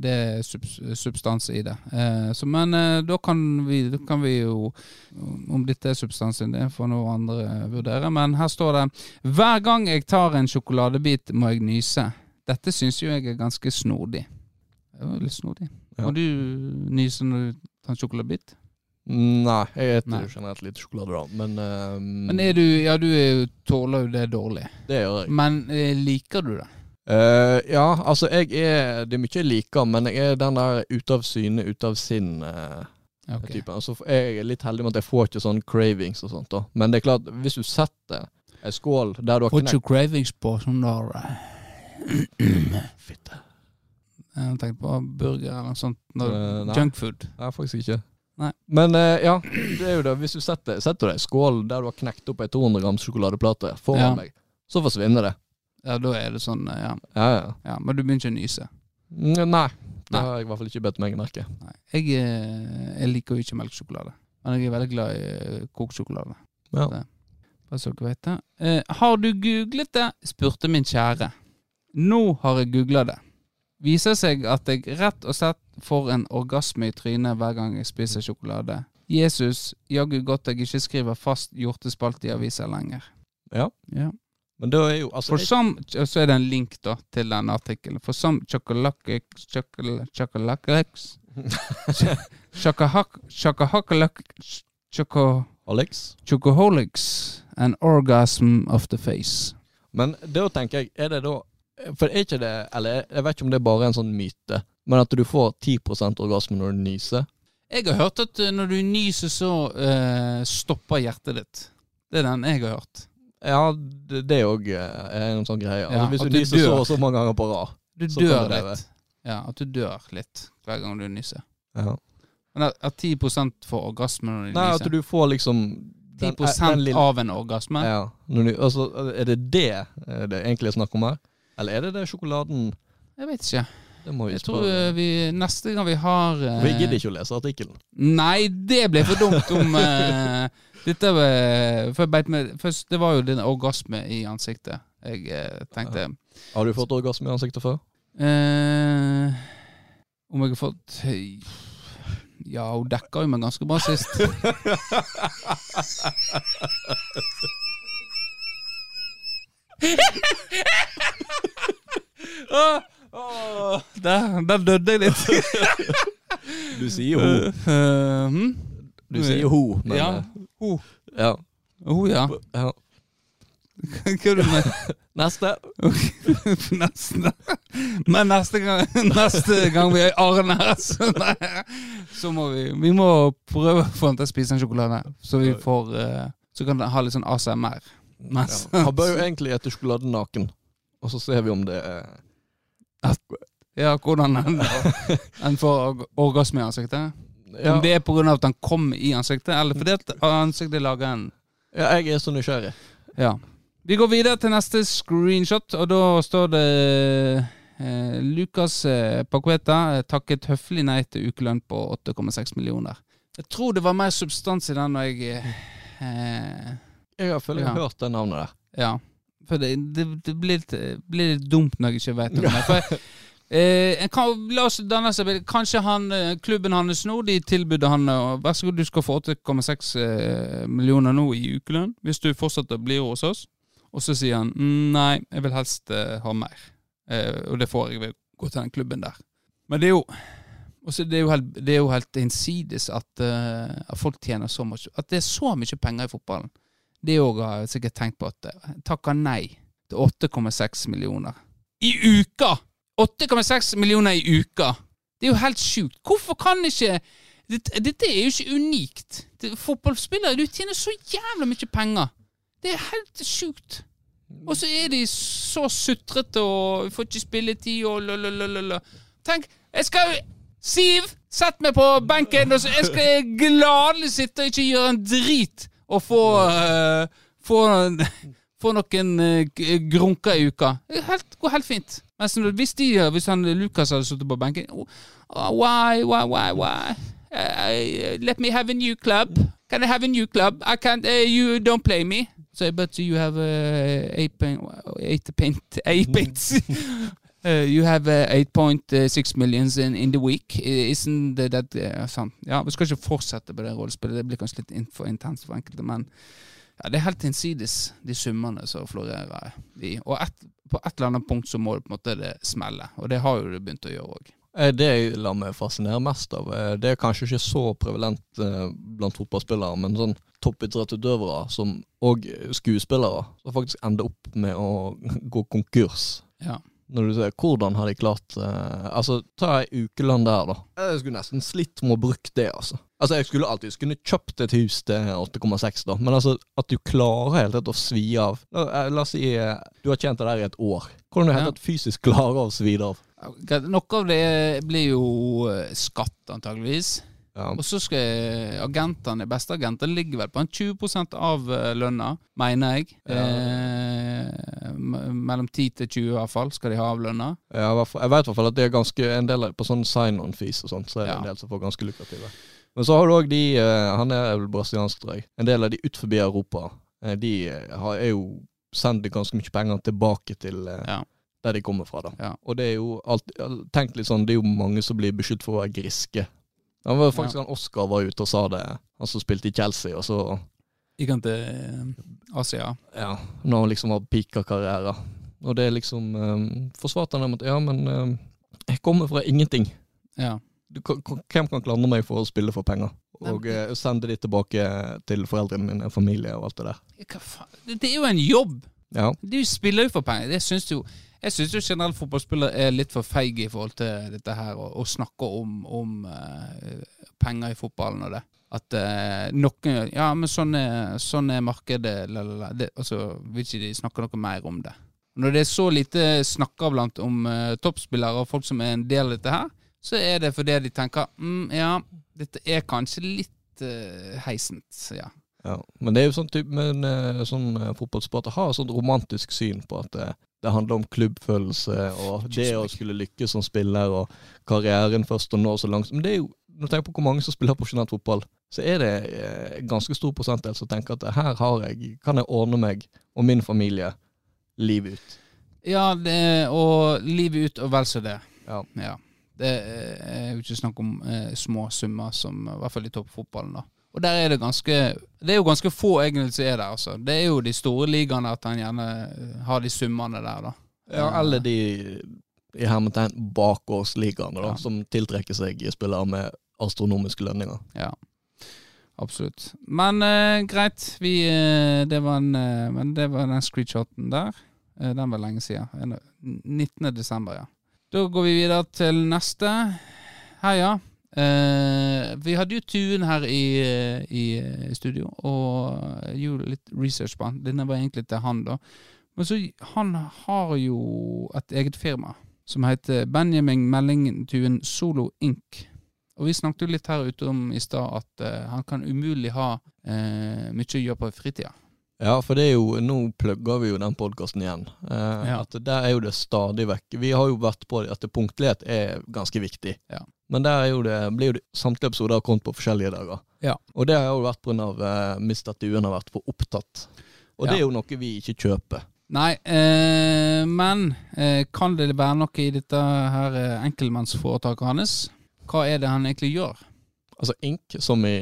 B: det er subs, substans i det. Eh, så, men eh, da, kan vi, da kan vi jo Om dette er substansen, det, får noen andre vurdere. Men her står det Hver gang jeg tar en sjokoladebit, må jeg nyse. Dette syns jo jeg er ganske snodig. Det var litt snodig.
C: Ja.
B: Må du nyse når du tar en sjokoladebit?
C: Nei, jeg spiser
B: Nei.
C: generelt lite sjokolade, da. Men, eh,
B: Men er du Ja, du er tåler jo det dårlig.
C: det gjør jeg.
B: Men eh, liker du det?
C: Eh, ja, altså jeg er Det er mye jeg liker, men jeg er den der ute av syne, ute av sinn. Uh,
B: okay.
C: typen. Altså, jeg er litt heldig med at jeg får ikke sånn cravings og sånt. da Men det er klart, hvis du setter ei skål der du har
B: Får ikke cravings på sånn der eh,
C: Fitte.
B: Jeg tenkte på burger eller noe sånt.
C: No, uh.
B: Junkfood.
C: Nei, faktisk ikke.
B: Nei.
C: Men uh, ja, det er jo det. Hvis du setter, setter deg i skål der du har knekt opp ei 200 grams sjokoladeplate foran
B: Ja.
C: deg, så forsvinner det.
B: Ja, da er det sånn, eh, ja.
C: Ja, ja.
B: ja men du begynner ikke å nyse.
C: Nei. Det
B: Nei.
C: har jeg i hvert fall ikke bedt meg merke.
B: Nei. Jeg, eh, jeg liker jo ikke melkesjokolade. Men jeg er veldig glad i eh, kokt sjokolade.
C: Ja.
B: Det. Bare så dere vet det. Eh, har du googlet det? spurte min kjære. Nå har jeg googla det. Viser seg at jeg rett og slett får en orgasme i trynet hver gang jeg spiser sjokolade. Jesus, jaggu godt jeg ikke skriver fast hjortespalte i aviser lenger.
C: Ja.
B: Ja.
C: Men da er jo altså
B: For og så er det en link da til den artikkelen. For some chocolate Chocolate Chocolate Choco
C: Alex?
B: Chocoholics An orgasm of the face.
C: Men da tenker jeg, er det da For er ikke det Eller jeg vet ikke om det er bare en sånn myte, men at du får 10% orgasme når du nyser?
B: Jeg har hørt at eh, når du nyser, så uh, stopper hjertet ditt. Det er den jeg har hørt.
C: Ja, det, det òg er en sånn greie.
B: Ja,
C: altså, hvis du
B: du
C: nyser så og så mange ganger på rad.
B: Du dør
C: det
B: litt. Ja, at du dør litt hver gang du nyser.
C: Ja.
B: Men at, at 10% får orgasme når du
C: Nei, at du får liksom
B: 10
C: den lille-
B: av en orgasme?
C: Ja. Du, altså, er det det er det egentlig er snakk om her? Eller er det det sjokoladen
B: Jeg vet ikke.
C: Det må vi
B: Jeg tror eh, vi neste gang vi har uh...
C: Vi gidder ikke å lese artikkelen.
B: Nei, det ble for dumt om eh, Dette var- for jeg beit meg Først, det var jo din orgasme i ansiktet. Jeg eh, tenkte
C: Har du fått orgasme i ansiktet før?
B: eh, Om jeg har fått Ja, hun dekka jo meg ganske bra sist. Der, der døde jeg litt.
C: Du sier ho.
B: Eh, hm?
C: Du sier ho, men
B: Ja. Ho.
C: ja.
B: Oh, ja.
C: ja.
B: Hva er det med
C: Neste.
B: Neste. Men neste gang, neste gang vi er Arne her, så, så må vi Vi må prøve å få han til å spise en sjokolade, så vi får eh, Så kan han ha litt sånn ASMR.
C: Ja. Han bør jo egentlig spise sjokolade naken, og så ser vi om det er
B: Ja, hvordan han, han får orgasme i ansiktet.
C: Ja.
B: Om det er pga. at han kom i ansiktet, eller fordi at ansiktet lager en
C: ja, jeg er så nysgjerrig.
B: Ja. Vi går videre til neste screenshot, og da står det eh, Lucas eh, Paqueta eh, takket høflig nei til ukelønn på 8,6 millioner. Jeg tror det var mer substans i den når jeg eh,
C: Jeg har føler
B: Ja.
C: hørt det navnet der.
B: Ja. For det, det, det blir, litt, blir litt dumt når jeg ikke vet om det. For jeg, eh, kan, la oss danne seg. Kanskje han, eh, klubben hans nå de tilbød han eh, Vær så god, du skal få 8,6 eh, millioner nå i ukelønn hvis du fortsetter å bli hos oss. Og så sier han «Mm, nei, jeg vil helst eh, ha mer. Eh, og det får jeg ved å gå til den klubben der. Men det er jo også det er jo helt, det er jo helt hinsides at, uh, at folk tjener så mye At det er så mye penger i fotballen. Det òg har jeg sikkert tenkt på at takker nei til 8,6 millioner. I uka! 8,6 millioner i uka! Det er jo helt sjukt. Hvorfor kan ikke Dette, er jo ikke unikt. Fotballspillere, du tjener så jævla mye penger. Det er helt sjukt. Og så er de så sutrete og får ikke spilletid og lalalala. Tenk, jeg skal Siv, sett meg på benken, og så jeg skal gladelig sitte og ikke gjøre en drit og få uh, få, få noen uh, grunker i uka. Det går helt fint. Når- hvis, de, hvis han Lukas hadde sittet på benken oh, Why, why, why, why? Uh, let me have a new club. Can I have a new club? I can't. Uh, you don't play me. So, but you have uh, eight point, eight point, eight points. Uh, you have uh, 8.6 millions in, in the week. Isn't that uh, sant? Ja, Vi skal ikke fortsette på det rollespillet. Det blir kanskje litt for intenst for enkelte. Men ja, det er helt innsides, de summene som florerer i. Og et, på et eller annet punkt så må det på en måte det smelle. Og det har jo det begynt å gjøre òg.
C: Eh, Det jeg lar meg fascinere mest av, eh, det er kanskje ikke så prevalent eh, blant fotballspillere, men sånn toppidrettsutøvere som, og skuespillere som faktisk ender opp med å gå konkurs.
B: Ja.
C: Når du ser hvordan har de klart Altså, ta ei ukelønn der, da. Jeg skulle nesten slitt med å bruke det, altså. Altså, Jeg skulle alltid kunne kjøpt et hus til 8,6, da, men altså, at du klarer helt tatt å svi av La, eh, oss si eh, du har tjent det der i et år. Hvordan du helt
B: Ja.
C: tatt fysisk klarer å svi det av.
B: Noe av det blir jo eh, skatt, antageligvis.
C: Ja.
B: Og så skal agentene, beste agentene ligger vel på en 20 av lønna, mener jeg. Eh, mellom 10 til 20 i hvert fall skal de ha av lønna.
C: Ja, jeg vet i hvert fall at det er ganske en del på sånn sign-on-fees og sånt, så er det
B: Ja.
C: en del som får ganske lukrative. Men så har du òg de eh, Han er vel brasiliansk, tror jeg. En del av de ut forbi Europa. eh, De eh, har, er jo sender ganske mye penger tilbake til
B: Ja.
C: der de kommer fra, da.
B: Ja.
C: Og det er jo alt, Tenk litt sånn, det er jo mange som blir beskyldt for å være griske. Han var faktisk han Oscar var ute og sa det, han som spilte i Chelsea, og så
B: Gikk han til Asia?
C: Ja, når han liksom har pika karriere. Og det er liksom um, Forsvarte han dem at ja, men um, jeg kommer fra ingenting.
B: Ja.
C: Du, hvem kan klandre meg for å spille for penger? Og eh, sende de tilbake til foreldrene mine, familie og alt det der.
B: Hva faen? Det er jo en jobb!
C: Ja,
B: Du spiller jo for penger. Det syns jo Jeg syns generelt fotballspillere er litt for feige i forhold til dette her, å, snakke om, om uh, penger i fotballen og det. At uh, noen Ja, men sånn er, sånn er markedet, lalala. Det, altså, vil ikke de snakke noe mer om det. Når det er så lite snakka blant om uh, toppspillere og folk som er en del av dette her, så er det fordi de tenker mm, ja, dette er kanskje litt uh, heisent. Ja.
C: ja. Men det er jo sånn type Men uh, sånn fotballsporter fotballsport har et sånt romantisk syn på at uh, det handler om klubbfølelse og det å skulle lykkes som spiller og karrieren først og nå så langt. Men det er jo, når du tenker på hvor mange som spiller profesjonelt fotball, så er det eh, ganske stor prosentdel som tenker at her har jeg, kan jeg ordne meg og min familie livet ut.
B: Ja, det, og livet ut og vel så det.
C: Ja.
B: Ja. Det er jo ikke snakk om eh, små summer, som i hvert fall i toppfotballen. da. Og der er det ganske Det er jo ganske få egentlig som er der, altså. Det er jo de store ligaene at han gjerne eh, har de summene der, da.
C: Ja, eller de i hermetegn bakgårdsligaene, da,
B: Ja.
C: som tiltrekker seg spillere med astronomiske lønninger.
B: Ja. Absolutt. Men eh, greit, vi eh, Det var en eh, Men det var den screenshoten der. Eh, den var lenge siden. 19. desember, ja. Da går vi videre til neste. Her, ja. Eh, vi hadde jo Tuen her i, i studio, og gjorde litt research på han. Denne var egentlig til han, da. Men så Han har jo et eget firma som heter Benjamin Mellingtuen Solo Inc. Og vi snakket jo litt her ute om i stad at uh, han kan umulig ha uh, mye å gjøre på fritida.
C: Ja, for det er jo Nå plugger vi jo den podkasten igjen. Eh,
B: Ja.
C: At Der er jo det stadig vekk Vi har jo vært på at punktlighet er ganske viktig.
B: Ja.
C: Men der er jo det, blir jo det samtlige episoder har kommet på forskjellige dager.
B: Ja.
C: Og det har jo vært pga. Eh, mist at duen har vært for opptatt. Og det er jo noe vi ikke kjøper.
B: Nei, eh, men eh, kan det være noe i dette her eh, enkeltmannsforetaket hans? Hva er det han egentlig gjør?
C: Altså ink som i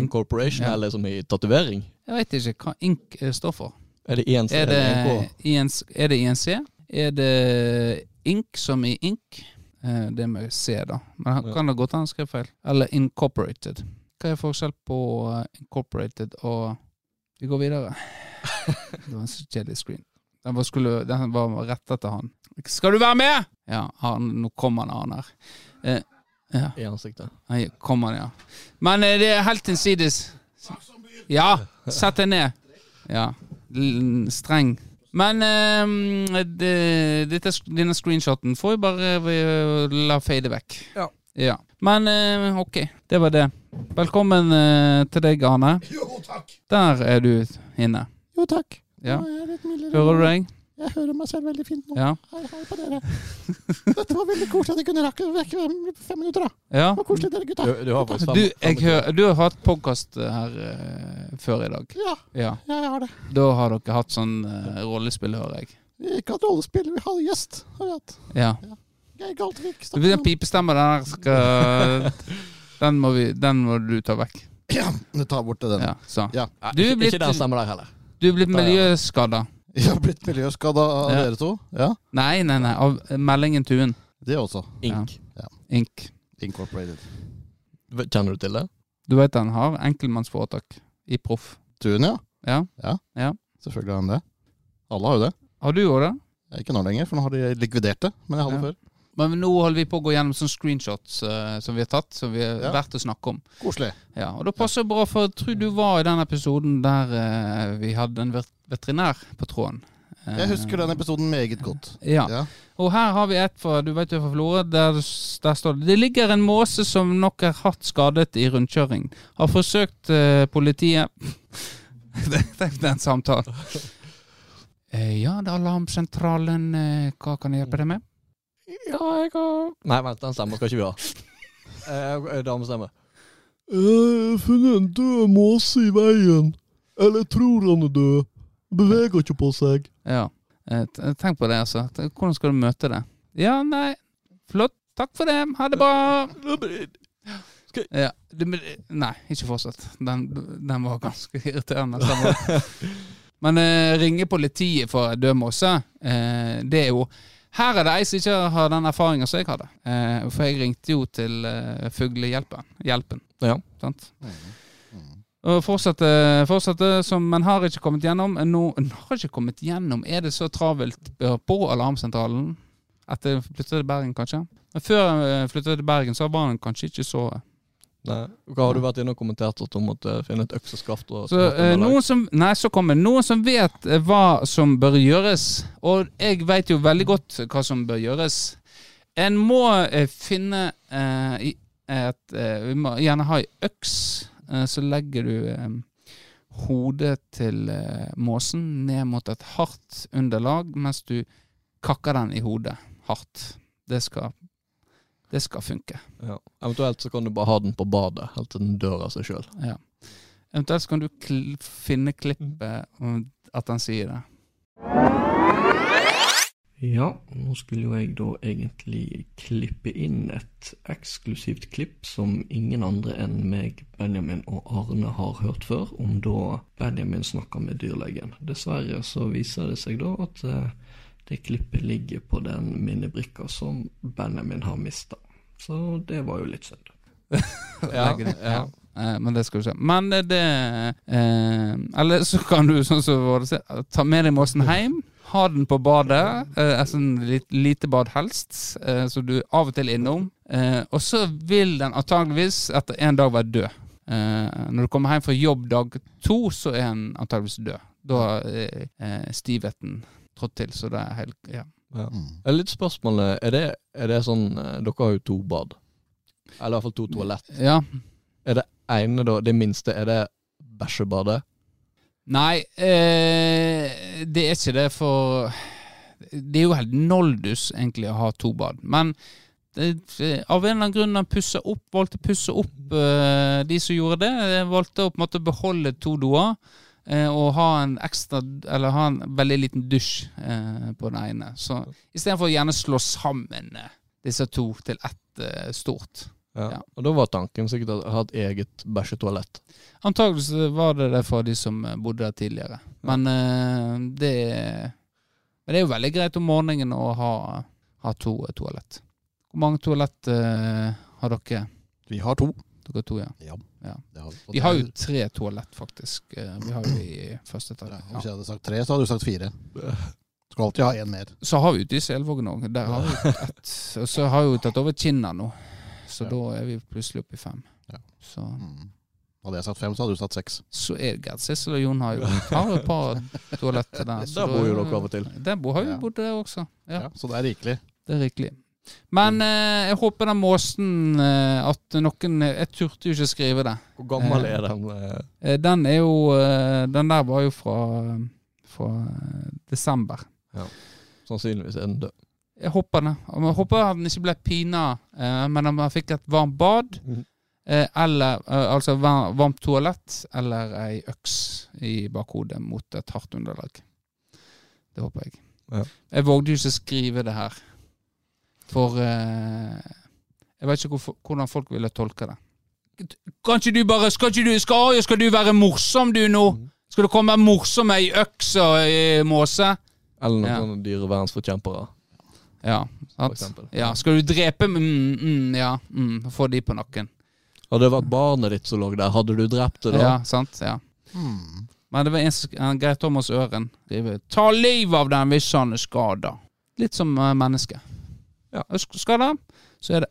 C: incorporation,
B: Ja.
C: eller som i tatovering.
B: Jeg vet ikke hva INK eh, står for.
C: Er det INC
B: Er det. Er det INC? Er det INK som i INK? Eh, det med C, da. Men han
C: Ja.
B: kan det godt hende han skrev feil. Eller incorporated. Hva er forskjell på eh, incorporated og Vi går videre. det var en så kjedelig screen. Den var, skulle, den var rettet til han. Skal du være med?! Ja, han, nå kommer han, han her. Eh, ja.
C: I ansiktet.
B: Kommer han, ja. Men det er helt innsides. Ja, sett deg ned. Ja, l- streng. Men eh, det, dette, denne screenshoten får vi bare eh, la fade vekk.
C: Ja.
B: ja. Men eh, ok, det var det. Velkommen eh, til deg, Arne.
D: Jo, takk.
B: Der er du inne.
D: Jo, takk.
B: Ja.
D: Er.
B: Hører du deg?
D: Jeg hører meg selv veldig fint nå.
B: Ja.
D: Hei, hei på dere. Dette var veldig koselig at jeg kunne rakke vekk fem minutter, da.
B: ja.
D: Det var koselig, dere gutta.
C: Du, du har faktisk
B: Du, hører, har hatt podkast her uh, før i dag.
D: Ja,
B: Ja.
D: ja, jeg har det.
B: Da har dere hatt sånn uh, rollespill, hører jeg.
D: Vi har ikke hatt rollespill, vi har gjest. Har vi hatt.
B: Ja.
D: Geir Galtvik.
B: Du, Den pipestemma der skal den må, vi, den må du ta vekk.
D: Ja, ta bort den.
B: Ja, så.
D: Ja.
B: Du er blitt-
C: ikke den stemmen der heller.
B: Du er blitt
C: Da, ja.
B: miljøskada.
D: Jeg har blitt miljøskada av
B: Ja.
D: dere to. Ja,
B: Nei, nei, nei. Av meldingen Tuen.
D: det også.
C: Ink.
B: Ink.
D: Incorporated.
C: Kjenner du til det?
B: Du vet han har enkeltmannsforetak i Proff.
D: Tuen, ja.
B: Ja. Ja.
D: Selvfølgelig har han det. Alle har jo det.
B: Har du òg det?
D: Ikke nå lenger, for nå har de likvidert det. Men jeg hadde
B: Ja.
D: før.
B: Men nå holder vi på å gå gjennom sånne screenshots eh, som vi har tatt, som vi er
D: Ja.
B: verdt å snakke om.
D: Koselig.
B: Ja, og det passer bra, for jeg tror du var i den episoden der eh, vi hadde en vet- veterinær på tråden.
D: Jeg husker den episoden meget godt.
B: Ja.
D: Ja.
B: Og her har vi et fra, du vet jo fra Florø, der, der står det Det ligger en måse som nok er hardt skadet i rundkjøring. Har forsøkt eh, politiet Tenk den samtalen. Eh, ja, det er alarmsentralen. Eh, hva kan jeg hjelpe deg med?
D: Ja, jeg har
C: Nei, vent, den stemmer skal ikke vi ha. Eh, Damestemme.
E: Jeg har funnet en død måse i veien. Eller jeg tror han er død. Beveger ikke på seg.
B: Ja. Eh, tenk på det, altså. Hvordan skal du møte det? Ja, nei. Flott. Takk for det. Ha det bra. Ja. Nei, ikke fortsett. Den, den var ganske irriterende. Men eh, ringe politiet for død måse, eh, det er jo Her er det ei som ikke har den erfaringa som jeg hadde. Eh, for jeg ringte jo til eh, Fuglehjelpen. Hjelpen.
C: Ja.
B: Sant? Og fortsatte, fortsatte som, men har ikke kommet gjennom. Nå, har ikke kommet gjennom. Er det så travelt på alarmsentralen? Etter jeg flyttet til Bergen, kanskje? Men før jeg flyttet til Bergen, så var han kanskje ikke så
C: Nei. Hva har du vært inne og kommentert at du måtte finne et økseskaft? Og
B: Så eh, noen som Nei, så kommer. Noen som vet eh, hva som bør gjøres. Og jeg vet jo veldig godt hva som bør gjøres. En må eh, finne eh, et eh, Vi må gjerne ha ei øks. Eh, så legger du hodet til eh, måsen ned mot et hardt underlag mens du kakker den i hodet hardt. Det skal Det skal funke.
C: ja. Eventuelt så kan du bare ha den på badet helt til den dør av seg sjøl.
B: Ja. Eventuelt så kan du kl finne klippet at den sier det.
F: Ja, nå skulle jo jeg da egentlig klippe inn et eksklusivt klipp som ingen andre enn meg, Benjamin og Arne har hørt før, om da Benjamin snakker med dyrlegen. Dessverre så viser det seg da at eh, det klippet ligger på den minnebrikka som Benjamin har mista. Så det var jo litt synd.
C: Ja, ja.
B: Eh, men det skal du se. Men det, eh, Eller så kan du, sånn som det, ta med deg måsen hjem. Ha den på badet, eh, en lit- lite bad helst, eh, så du av og til innom. Eh, og så vil den antageligvis etter en dag være død. Eh, når du kommer hjem fra jobb dag to, så er den antageligvis død. Da er eh, stivheten trådt til, så det er helt Ja.
C: Ja.
D: Mm.
C: Er litt spørsmålet Er det, er det sånn eh, Dere har jo to bad. Eller i hvert fall to toalett.
B: ja.
C: Er det Ene, da, det minste, er det bæsjebadet?
B: Nei, eh, det er ikke det, for Det er jo helt noldus egentlig å ha to bad. Men det, av en eller annen grunn han pussa opp, valgte å pusse opp eh, de som gjorde det. Jeg valgte å på en måte beholde to doer. eh, og ha en ekstra Eller ha en veldig liten dusj eh, på den ene. Så istedenfor å gjerne slå sammen eh, disse to til ett eh, stort.
C: Ja.
B: Ja.
C: Og da var tanken sikkert å ha et eget bæsjetoalett.
B: Antakeligvis var det det for de som eh, bodde der tidligere. Men eh, det Men det er jo veldig greit om morgenen å ha, ha to eh, toalett. Hvor mange toalett eh, har dere?
G: Vi har to.
B: Dere to, ja.
G: Ja.
B: Ja.
G: Har,
B: Vi har jo tre toalett, faktisk. Eh, Vi har jo i første
G: ja,
B: etasje.
G: Hvis jeg hadde sagt tre, så hadde du sagt fire. Skal alltid ha én mer.
B: Så har vi ute i Selvågen òg. Der har vi ett. Og så har vi jo tatt over Kinna nå. Så
G: Ja.
B: da er vi plutselig oppe i fem.
G: Ja.
B: Så,
G: Mm. Hadde jeg sagt fem, så hadde du sagt seks.
B: så er det greit. Sissel og Jon har jo har et par toaletter der. så
C: Der bor jo dere av og til.
B: Der bor, har
G: Ja.
B: bodd der også. Ja.
G: Ja. Så det er rikelig.
B: Det er rikelig. Men eh, jeg håper den måsen eh, at noen Jeg turte jo ikke skrive det.
C: Hvor gammel er den? eh?
B: Eh, den er jo eh, Den der var jo fra, fra desember. desember.
C: Sannsynligvis er den død.
B: Jeg håper det. Jeg håper han ikke ble pina, eh, men om han fikk et varmt bad,
C: Mm.
B: eh, eller eh, altså var- varmt toalett, eller ei øks i bakhodet mot et hardt underlag. Det håper jeg.
C: Ja.
B: Jeg vågde jo ikke skrive det her, for eh, jeg vet ikke hvor, hvordan folk ville tolke det. Kan ikke du bare Skal du skal, skal du være morsom, du, nå?
C: Mm.
B: Skal du komme morsom med ei øks og ei måse?
C: Eller noen
B: Ja.
C: dyrevernsforkjempere,
B: Ja, sant? Ja, skal du drepe mm, mm, Ja, mm, få de på nakken.
C: Hadde det vært barnet ditt som lå der, hadde du drept det da?
B: Ja, sant? Ja.
G: Hmm.
B: Men det var en, Geir Thomas Øren. skriver, Ta livet av den hvis han er skada. Litt som uh, menneske.
C: Ja.
B: Skada, så er det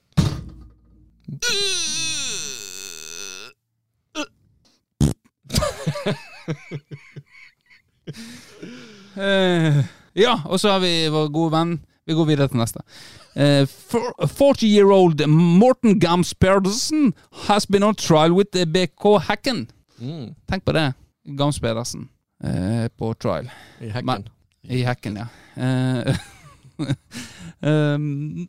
B: Eh, Ja, og så har vi vår gode venn. Vi går videre til neste. Uh, 40-year-old Morten Gams Pedersen has been on trial with BK Hacken.
C: Mm,
B: Tenk på det. Gams Pedersen uh, på trial.
C: I Hacken.
B: Men- I hacken, ja. Eh, um,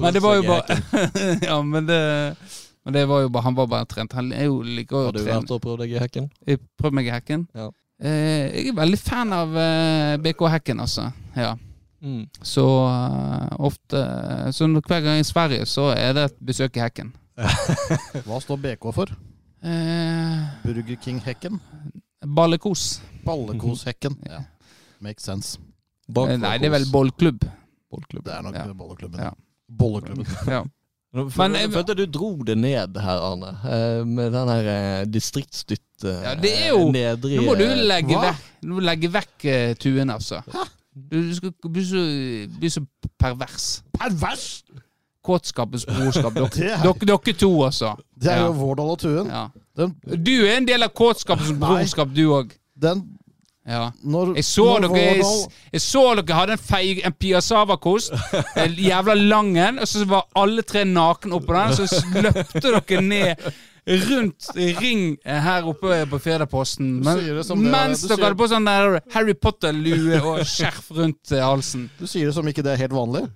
B: men det var jo bare Ja, men det, men det var jo bare Han var bare trent. Han er jo like
C: Har du vært og prøvd deg i hekken?
B: Jeg prøvde meg i hacken.
C: Ja.
B: Eh, jeg er veldig fan av eh, BK Hacken, altså. Ja.
C: Mm.
B: Så eh, ofte Så hver gang i Sverige, så er det et besøk i hekken.
G: Hva står BK for?
B: Eh,
G: Burger King-hekken?
B: ballekos.
G: Ballekos-hekken. Ja. Makes sense.
B: Eh, nei, det er vel bollklubb.
C: bollklubb.
G: Det er nok
B: Ja.
G: bolleklubben.
B: Ja.
G: Bolleklubben.
B: Ja.
C: Men
B: Men
C: jeg følte du dro det ned her, Arne. eh, Med den her eh, distriktsdytt eh,
B: Ja, det er jo-
C: nedre
B: Nå må du legge
G: Hva?
B: vekk, legge vekk tuen, altså. Du, du skal bli så, bli så pervers.
G: Pervers!
B: Kåtskapens brorskap. Dere,
G: er-
B: dere, dere to, altså.
G: Det er
B: Ja.
G: jo Vårdal og Tuen.
B: Ja.
G: Den,
B: Du er en del av kåtskapens brorskap, du òg.
G: den
B: Ja.
G: når,
B: Jeg så, dere,
G: jeg,
B: jeg så dere hadde en, feig, en piassavakost, en jævla lang en, og så var alle tre nakne oppå den, så løpte dere ned rundt ring her oppe på Firdaposten.
G: men, det det
B: Mens dere hadde på sånn der Harry Potter-lue og skjerf rundt eh, halsen.
G: Du sier det som ikke det er helt vanlig.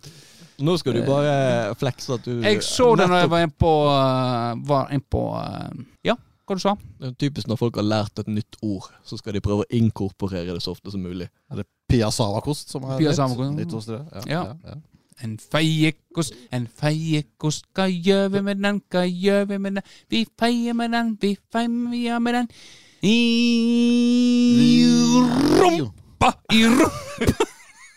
C: Nå skal du bare flekse at du
B: Jeg så det når jeg var inne på, uh, var inn på Ja, hva du sa
C: Det er Typisk når folk har lært et nytt ord, så skal de prøve å inkorporere det så ofte som mulig.
G: Er Pia Savakost, som er
B: Pia
G: nytt. Hos dere. Ja.
B: Ja.
G: ja, ja.
B: En feiekost, en feiekost, hva gjør vi med den, hva gjør vi med den? Vi feier med den, vi feier med den. I rumpa, i rumpa.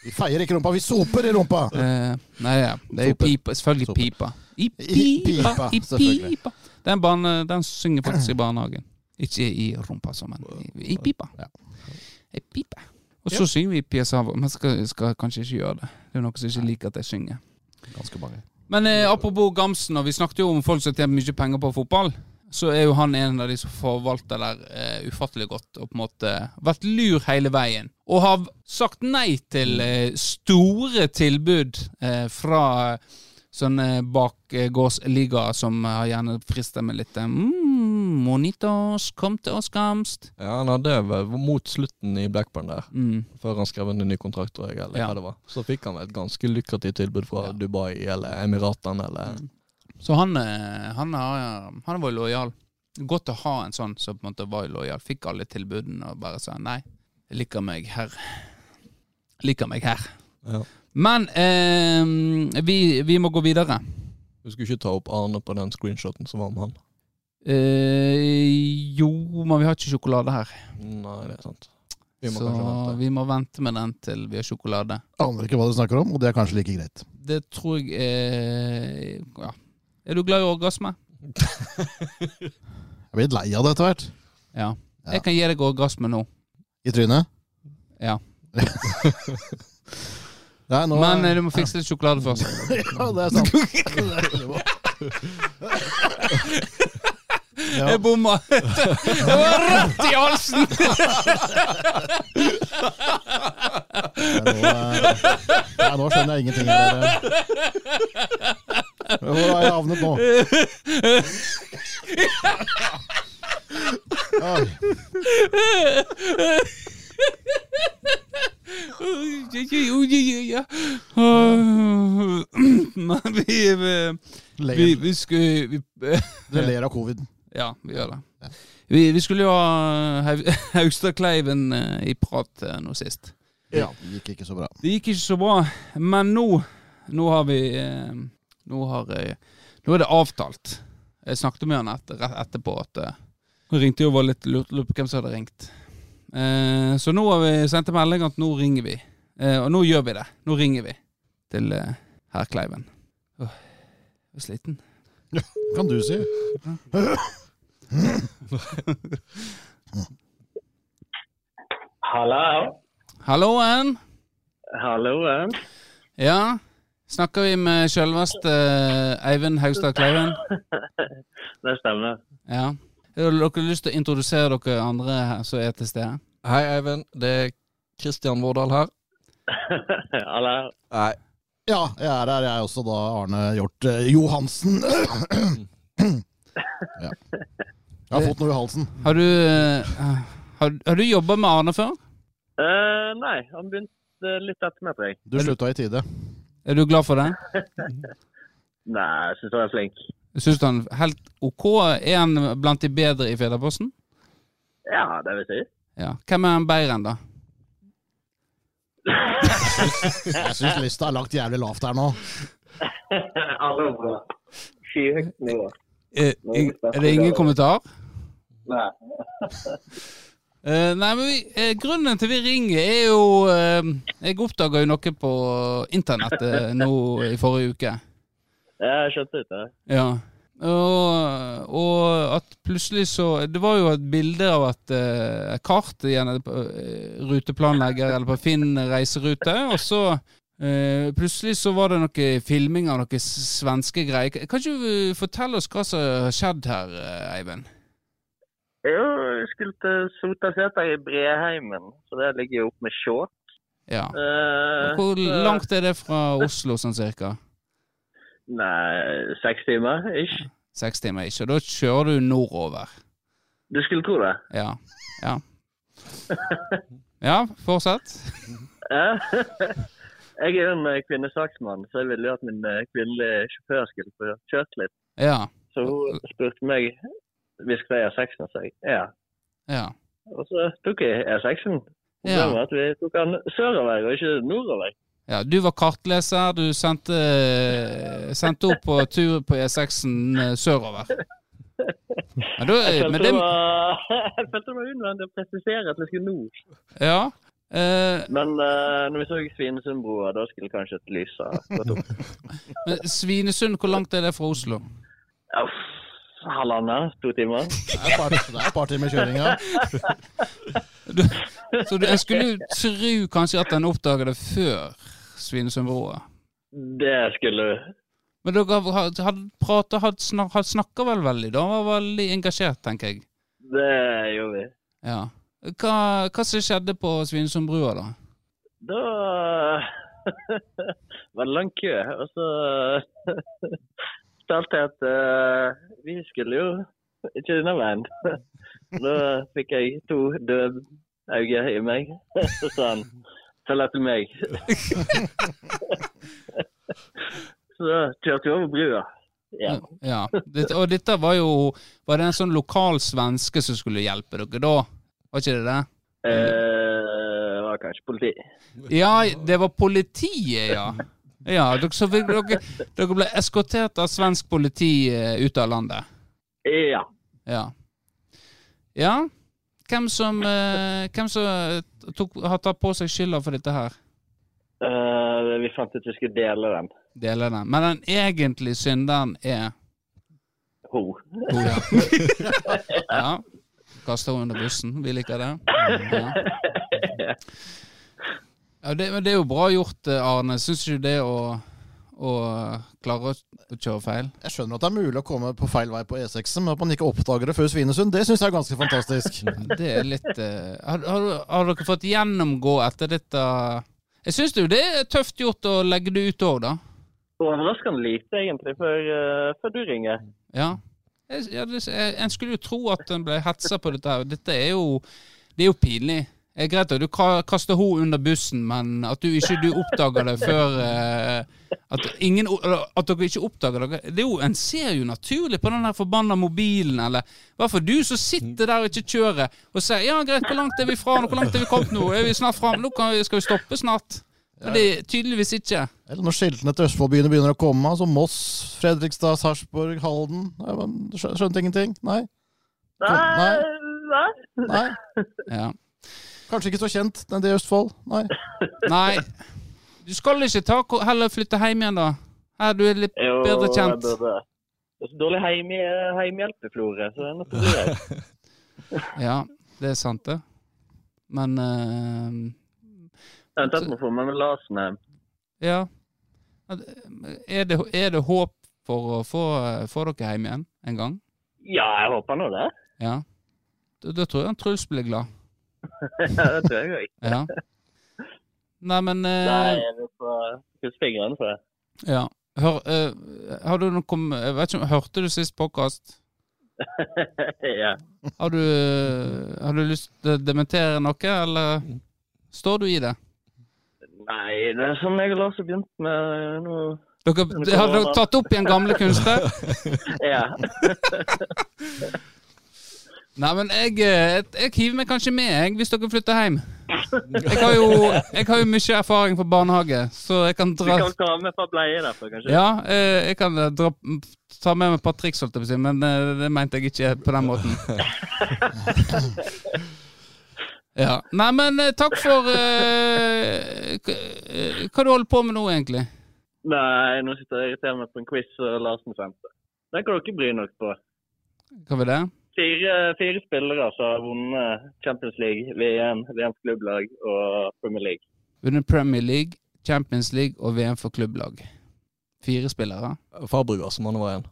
G: Vi feier ikke rumpa, vi soper i rumpa!
B: Eh, nei, ja. Det er jo pipa. Selvfølgelig pipa. I pipa, i pipa. Den, barne, den synger faktisk i barnehagen. Ikke i rumpa, som men i, i pipa. I pipa. Og så synger vi Pia Sava, men skal, skal kanskje ikke gjøre det. Det er noen som ikke liker at jeg synger.
G: Ganske mange.
B: Men eh, apropos Gamsen, og vi snakket jo om folk som tjener mye penger på fotball. Så er jo han en av de som forvalter der eh, ufattelig godt, og på en måte vært lur hele veien. Og har sagt nei til eh, store tilbud eh, fra eh, sånne bakgårdsligaer som har gjerne frister med litt eh, mm, Monitos, kom til oss, Gamst.
C: Ja, Han hadde vel mot slutten i Blackburn der,
B: Mm.
C: før han skrev en ny kontrakt, tror jeg, eller
B: Ja.
C: hva det var. Så fikk han et ganske lukrativt tilbud fra
B: Ja.
C: Dubai eller Emiratene eller
B: Mm. Så han, eh, han, har, han var lojal. Godt å ha en sånn som på en måte var lojal. Fikk alle tilbudene og bare sa nei. Jeg liker meg her. Liker meg her.
C: Ja.
B: Men eh, vi, vi må gå videre.
C: Du skulle ikke ta opp Arne på den screenshoten som var med han.
B: Eh, jo, men vi har ikke sjokolade her.
C: Nei, det er sant. Vi må
B: så
C: vente.
B: vi må vente med den til vi har sjokolade.
G: Aner ikke hva du snakker om, og det er kanskje like greit.
B: Det tror jeg er Ja. Er du glad i orgasme?
G: Jeg blir litt lei av det etter hvert.
B: Ja.
G: Ja.
B: Jeg kan gi deg orgasme nå.
G: I trynet.
B: Ja.
G: Nei, nå
B: Men eh, du må fikse litt sjokolade først.
G: Ja, det er sant. Ja.
B: Jeg bomma! Det var rett i halsen!
G: Nå, eh, nei, nå skjønner jeg ingenting. Hvor har jeg havnet nå?
B: Men vi Vi,
G: vi,
B: vi skulle vi,
G: Dere ler av covid.
B: Ja, vi gjør det. Vi, vi skulle jo ha Haug- Haugstadkleiven eh, i prat eh, nå sist.
G: Ja. Det gikk ikke så bra.
B: Det gikk ikke så bra, men nå Nå har vi eh, Nå har Nå er det avtalt. Jeg snakket med han etter, etterpå at Hun ringte jo og var litt lurt på hvem som hadde ringt. Eh, så nå har vi sendt en melding at nå ringer vi. Eh, og nå gjør vi det. Nå ringer vi til eh, herr Kleiven. Åh, jeg er sliten.
G: Kan du si.
H: Hallo.
B: Halloen!
H: Halloen.
B: Ja, snakker vi med sjølveste eh, Eivind Haugstad Kleiven?
H: Det stemmer.
B: Ja. Har dere lyst til å introdusere dere andre som er til stede?
C: Hei, Eivind. Det er Kristian Vårdal her.
H: Hallo.
C: Nei.
G: Ja, jeg er her, jeg er også da Arne Hjort eh, Johansen. ja. Jeg har fått noe i halsen.
B: Har du, eh, har, har du jobba med Arne før?
H: Uh, nei, han begynte litt etter meg, tror jeg.
G: Du slutta i tide.
B: Er du glad for det?
H: Nei, jeg syns han er flink.
B: Syns du han er helt OK? Er han blant de bedre i Federposten?
H: Ja, det vil si.
B: Ja. Hvem er han bedre enn, da?
G: Jeg syns lista er lagt jævlig lavt her nå.
H: Alle bra. Skyhøyt nivå.
B: Er, er det ingen kommentar?
H: Nei.
B: Eh, nei, men vi, eh, Grunnen til vi ringer, er jo eh, Jeg oppdaga jo noe på internettet nå i forrige uke.
H: Jeg skjønte det.
B: Ja. Og, og at plutselig så Det var jo et bilde av eh, et kart på eh, ruteplanlegger eller på Finn reiserute, og så eh, plutselig så var det noe filming av noe svenske greier. Kan ikke du fortelle oss hva som har skjedd her, eh, Eivind?
H: Jo, jeg skulle til Sotaseter i Breheimen, så der ligger jo opp med Skjåk.
B: Ja.
H: Uh,
B: Hvor langt er det fra Oslo, sånn cirka?
H: Nei, seks timer, ish.
B: Seks timer ish, Og da kjører du nordover.
H: Du skulle tro det.
B: Ja. Ja. Ja, fortsett.
H: Jeg er jo en eh, kvinnesaksmann, så jeg ville jo at min eh, kvinnelige sjåfør skulle få kjørt litt.
B: Ja.
H: Så hun spurte meg ta E6-en, sa jeg. Ja.
B: Ja.
H: Og så tok jeg E6-en.
B: Ja.
H: Var at vi tok den sørover og ikke nordover.
B: ja. Du var kartleser. Du sendte, sendte opp på tur på E6-en eh, sørover. Ja, da,
H: Jeg
B: men
H: følte,
B: det
H: var, jeg følte det var unødvendig å presisere at vi skulle nord.
B: ja. Eh,
H: Men uh, når vi så Svinesundbrua, da skulle kanskje et lys ha gått opp.
B: men Svinesund, hvor langt er det fra Oslo?
H: Ja, Halvannen? To timer?
G: Det er et par, er et par timer kjøring, ja.
B: Du, så du, jeg skulle tro kanskje at en oppdaget det før Svinesundbrua.
H: Det skulle du.
B: Men dere hadde hadde hadde snak, snakket vel veldig da? Var veldig engasjert, tenker jeg.
H: Det gjorde vi.
B: Ja. Hva, hva som skjedde på Svinesundbrua, da?
H: Da var det lang kø, og så fortalte jeg at uh, vi skulle jo ikke denne veien. Da fikk jeg to døde øyne i meg. Så sa han følg etter meg. Så da kjørte vi over brua. Ja.
B: Ja. Og dette var jo Var det en sånn lokal svenske som skulle hjelpe dere da? Var ikke det det?
H: Eh, det var kanskje politi.
B: Ja, det var politiet, ja. Ja, dere, dere, dere ble eskortert av svensk politi eh, ut av landet.
H: Ja.
B: Ja. Ja. Hvem som, eh, hvem som tok, har tatt på seg skylda for dette her?
H: Uh, vi fant ut vi skulle dele den.
B: Dele den. Men den egentlige synderen er
H: Ho.
B: Ho ja. ja. Kaster henne under bussen. Vi liker det. Ja. Ja, det, men det er jo bra gjort, eh, Arne. Syns du det å, å klare å, kjøre feil?
G: Jeg skjønner at det er mulig å komme på feil vei på E6, men at man ikke oppdager det før Svinesund, det syns jeg er ganske fantastisk.
B: Det er litt uh, har, har, har dere fått gjennomgå etter dette? Jeg syns jo det er tøft gjort å legge det ut òg, da.
H: Overraskende lite, egentlig, før, eh, før du ringer.
B: Ja. Ja det, en skulle jo tro at en ble hetsa på dette her. Dette er jo Det er jo pinlig. Det er greit at du kaster henne under bussen, men at du ikke du oppdager det før eh, at, ingen, at dere ikke oppdager det det er jo, En ser jo naturlig på den der forbanna mobilen, eller i hvert du som sitter der og ikke kjører, og sier 'ja, greit, hvor langt er vi fra nå? Hvor langt er vi kommet nå? Er vi snart fram? Nå vi, skal vi stoppe snart?' Men det er tydeligvis ikke.
G: Eller når skiltene til Østfoldbyene begynner å komme, altså Moss, Fredrikstad, Sarpsborg, Halden Skjønte ingenting? Nei?
H: Nei, nei.
G: Nei?
B: Ja.
G: Kanskje ikke så kjent, den det i Østfold? Nei?
B: Nei. Du skal ikke ta, heller flytte hjem igjen, da? Her, du er litt
H: Jo,
B: bedre kjent.
H: Jo, Det er så dårlig heim- heimhjelp i Florø, så det er noe å bli.
B: Ja, det er sant, det. Men eh,
H: Eventuelt må få med meg Larsen
B: ja. Er det, er det håp for å få, få dere hjem igjen en gang?
H: Ja, jeg håper nå det.
B: Ja. Da, da tror jeg Truls blir glad.
H: Ja, det tror jeg òg.
B: Ja. Nei, men eh,
H: krysse fingrene for det.
B: Ja. Hør, eh, har du noe kom, jeg vet ikke, Hørte du sist podkast?
H: ja.
B: Har du, har du lyst til å dementere noe, eller står du i det?
H: Nei, det er som jeg og Lars har begynt med nå.
B: Dere, har dere tatt opp igjen gamle kunster?
H: Ja.
B: Nei, men jeg, eh, jeg hiver meg kanskje med, jeg, hvis dere flytter hjem. Jeg har jo, jeg har jo mye erfaring fra barnehage, så jeg kan
H: Du
B: dra
H: kan ta med et par bleier derfor, kanskje?
B: Ja, eh, jeg kan eh, dra, ta med meg et par triks, holdt jeg på å si, men eh, det mente jeg ikke på den måten. Ja. Nei, men eh, takk for eh, eh, Hva du holder på med nå, egentlig?
H: Nei, nå sitter jeg og irriterer meg på en quiz og Larsen sendte. Den kan dere bry dere på.
B: Hva var det?
H: Fire, fire spillere som har vunnet Champions League, VM, VM for klubblag og Premier League.
B: Vunnet Premier League, Champions League og VM for klubblag. Fire spillere.
C: Fabregas, må han være én.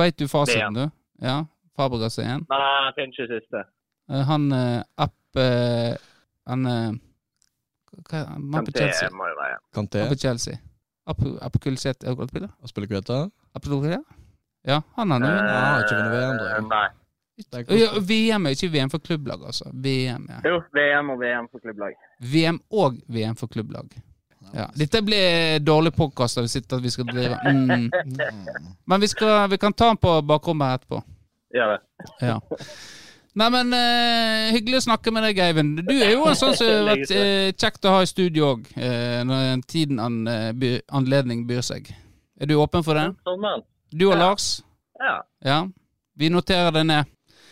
B: Veit du fasiten, du? Ja. Fabregas er én.
H: Nei, jeg finner ikke siste.
B: Eh, Han eh, App eh, Han eh, Hva? Han på
H: Kanté
B: Chelsea.
H: må jo være.
C: Kanté.
B: Han på Chelsea. App, Appkulset Er godt
C: spiller Kveta.
B: Appkulset? Ja, han har
H: Eh,
B: noen.
C: han har ikke vunnet VM, tror jeg.
H: Nei.
C: Er
B: Ja, VM er ikke VM for klubblag, altså. VM, ja.
H: Jo, VM og VM for klubblag.
B: VM og VM for klubblag. Ja. Dette blir dårlig podkast vi sitter at vi skal drive mm. Men vi, skal, vi kan ta den på bakrommet etterpå.
H: Gjør det.
B: Ja. Nei, men eh, hyggelig å snakke med deg, Eivind. Du er jo en sånn som har vært uh, kjekt å ha i studio òg, uh, når tiden an, eh, by, anledning byr seg. Er du åpen for det?
H: Sommeren.
B: Du og
H: Ja.
B: Lars?
H: Ja,
B: Ja. Vi noterer det ned.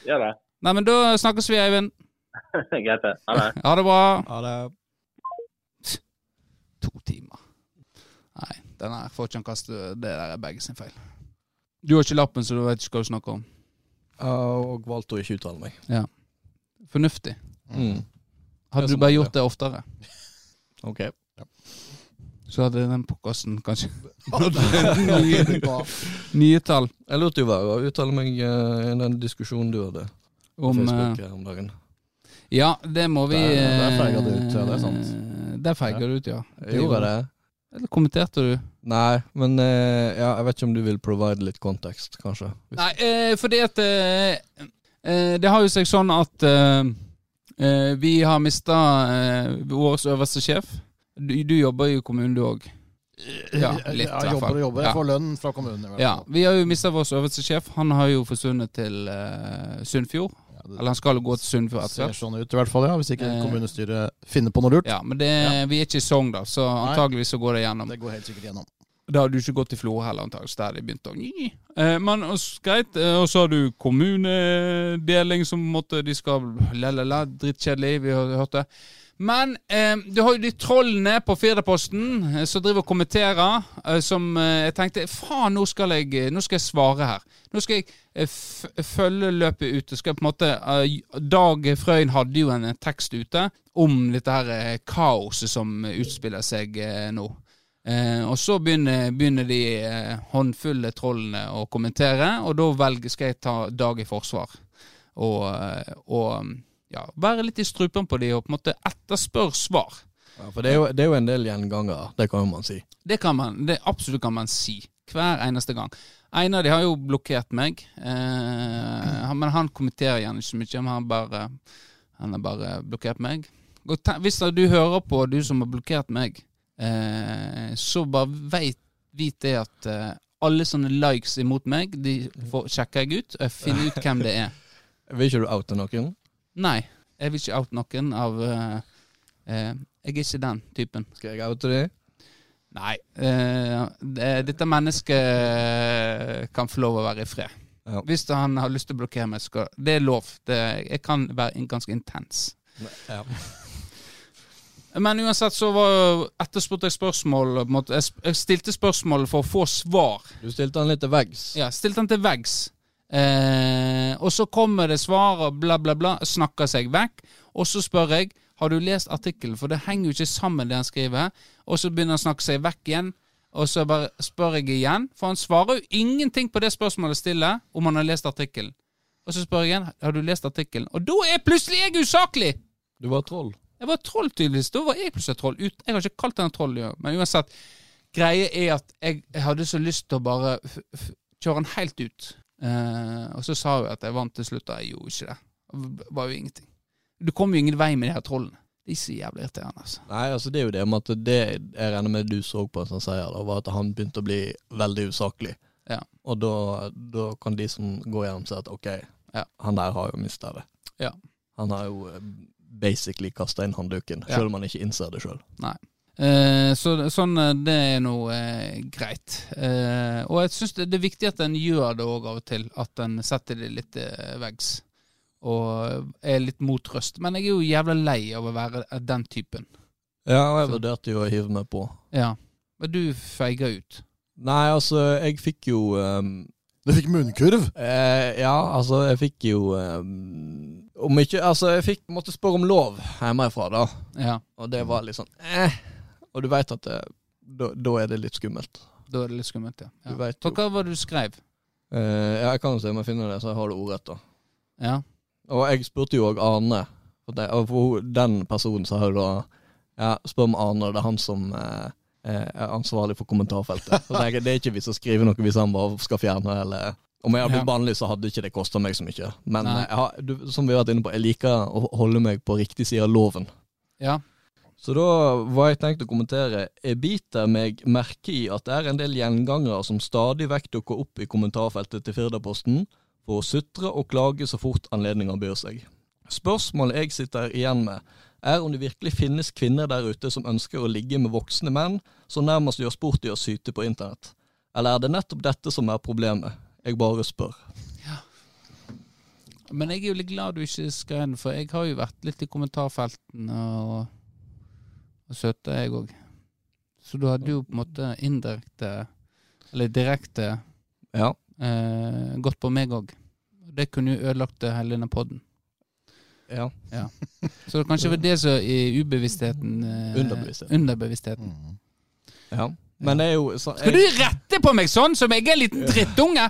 H: gjør det.
B: Nei, men da snakkes vi, Eivind.
H: Greit det. Ha det.
B: Ha det bra.
C: Ha det
B: To timer. Nei, den her får ikke han kaste. Det der er begge sin feil. Du har ikke lappen, så du vet ikke hva du snakker om.
C: Ja, og valgte å ikke uttale meg. Ja.
B: Fornuftig.
C: Mm.
B: Hadde du bare gjort det oftere,
C: Ok.
B: så hadde den podkasten kanskje nye, nye tall
C: Jeg lot jo være å uttale meg eh, i den diskusjonen du hadde på
B: om eh,
C: Facebook her om dagen.
B: Ja, det må vi
G: Der- der feiger du ut, ja, det er sant.
B: Der feiger du ut, ja.
C: Jeg gjorde det.
B: Eller kommenterte du?
C: Nei, men eh, ja, jeg vet ikke om du vil provide litt kontekst, kanskje. Hvis-
B: Nei, eh, fordi at eh, eh, Det har jo seg sånn at eh, eh, vi har mista vår øverste sjef. Du, du jobber jo i kommunen, du òg. Ja, litt,
G: Jeg jobber og jobber. Jeg får lønn fra kommunen.
B: Ja. Vi har jo mista vår øverste sjef. Han har jo forsvunnet til Sunnfjord.
G: Ja,
B: Eller han skal jo gå til Sunnfjord etter
G: ser
B: hvert.
G: sånn ut i hvert fall, ja. Hvis ikke
B: Eh.
G: kommunestyret finner på noe lurt.
B: Ja, men det, vi er ikke i Sogn, da, så antageligvis så går det gjennom.
G: Det går helt sikkert gjennom.
B: Da hadde du ikke gått til Florø heller, antageligvis, Der de begynte å Nyi. eh, Men greit. eh, Og så har du kommunedeling som måtte De skal la-la-la, drittkjedelig, vi har hørt det. Men eh, du har jo de trollene på Firdaposten eh, som driver og kommenterer. Eh, som eh, jeg tenkte faen, nå skal jeg eh, Nå skal jeg svare her. Nå skal jeg følge løpet ut. Skal på en måte eh, Dag Frøyen hadde jo en eh, tekst ute om dette her eh, kaoset som utspiller seg eh, nå. Eh, og så begynner, begynner de eh, håndfulle trollene å kommentere, og da velger, skal jeg ta Dag i forsvar. Og, eh, og ja, være litt i strupen på de og på en måte etterspørre svar.
C: Ja, for det er, jo, det er jo en del gjengangere, det kan man si.
B: Det kan man, det absolutt kan man si. Hver eneste gang. En av de har jo blokkert meg, eh, men han kommenterer gjerne ikke så mye. Han bare Han har bare blokkert meg. Hvis du hører på, du som har blokkert meg, eh, så bare veit, vit det at eh, alle sånne likes imot meg, de får, sjekker jeg ut, og jeg finner ut hvem det er.
C: Vil ikke du oute noen?
B: Nei, jeg vil ikke oute noen av eh, eh, Jeg er ikke den typen.
C: Skal jeg oute de?
B: Nei. eh, det, dette mennesket kan få lov å være i fred.
C: Ja.
B: Hvis han har lyst til å blokkere meg, skal Det er lov. Det, jeg kan være ganske intens.
C: Ja.
B: Men uansett så var etterspurte jeg spørsmål jeg stilte spørsmål for å få svar.
C: Du stilte han litt til veggs.
B: Ja, stilte han til veggs. Eh, og så kommer det svar og bla, bla, bla. Snakker seg vekk. Og så spør jeg har du lest artikkelen, for det henger jo ikke sammen, det han skriver. Og så begynner han å snakke seg vekk igjen. Og så bare spør jeg igjen, for han svarer jo ingenting på det spørsmålet jeg stiller, om han har lest artikkelen. Og så spør jeg igjen har du lest artikkelen. Og da er plutselig jeg usaklig!
C: Du var troll.
B: Jeg var troll, tydeligvis. Da var jeg plutselig troll. Ut, jeg har ikke kalt den troll, ja. men uansett. Greia er at jeg, jeg hadde så lyst til å bare kjøre den helt ut. Eh, og så sa hun at jeg vant til slutt, og jeg gjorde ikke det. Det var jo ingenting. Du kommer jo ingen vei med de her trollene. De er så jævlig irriterende, altså.
C: Nei, altså det er jo det med at det jeg regner med du så på som seier, da, var at han begynte å bli veldig usaklig.
B: Ja.
C: Og da, da kan de som går gjennom si at ok,
B: Ja.
C: han der har jo mista det.
B: Ja.
C: Han har jo eh, basically kasta inn håndduken,
B: Ja.
C: om han ikke innser det sjøl.
B: Eh, så sånn, eh, det er nå eh, greit. Eh, og jeg syns det, det er viktig at en gjør det òg av og til. At en setter det litt eh, veggs. Og er litt motrøst. Men jeg er jo jævla lei av å være den typen.
C: Ja, og jeg
B: Så-
C: vurderte jo å hive meg på.
B: Ja. Men du feiga ut.
C: Nei, altså, jeg fikk jo um,
G: Du fikk munnkurv.
C: eh, Ja, altså, jeg fikk jo um, Om ikke Altså, jeg fikk måtte spørre om lov hjemmefra, da.
B: Ja.
C: Og det var litt sånn eh. Og du veit at det, da, da er det litt skummelt.
B: Da er det litt skummelt, ja.
C: Du
B: ja.
C: vet jo.
B: hva var det du skrev?
C: Eh, ja, jeg kan jo se om jeg finner det, så jeg har det ordrett, da.
B: Ja.
C: Og jeg spurte jo òg Arne. For, det, og for den personen sa jo da Ja, spør om Arne, det er han som eh, er ansvarlig for kommentarfeltet. Så det, er, det er ikke vi som skriver noe hvis han bare skal fjerne eller Om jeg hadde blitt bannlyst, så hadde ikke det kosta meg så mye. Men jeg har, du, som vi har vært inne på, jeg liker å holde meg på riktig side av loven.
B: Ja.
C: Så da var jeg tenkt å kommentere Jeg biter meg merke i at det er en del gjengangere som stadig vekk dukker opp i kommentarfeltet til Firdaposten for å sutre og klage så fort anledninga byr seg. Spørsmålet jeg sitter igjen med, er om det virkelig finnes kvinner der ute som ønsker å ligge med voksne menn som nærmest gjør sport i å syte på internett. Eller er det nettopp dette som er problemet? Jeg bare spør. Ja.
B: Men jeg er jo litt glad du ikke skrev den, for jeg har jo vært litt i kommentarfeltene og, og søte, jeg òg. Så du hadde jo på en måte indirekte, eller direkte,
C: Ja.
B: Eh, gått på meg òg. Det kunne jo ødelagt hele denne podden.
C: ja.
B: Så det kanskje var det som i ubevisstheten eh,
C: Underbevisstheten.
B: Underbevisstheten.
C: ja. Men det er jo så,
B: Skal du rette på meg sånn som jeg er en liten drittunge?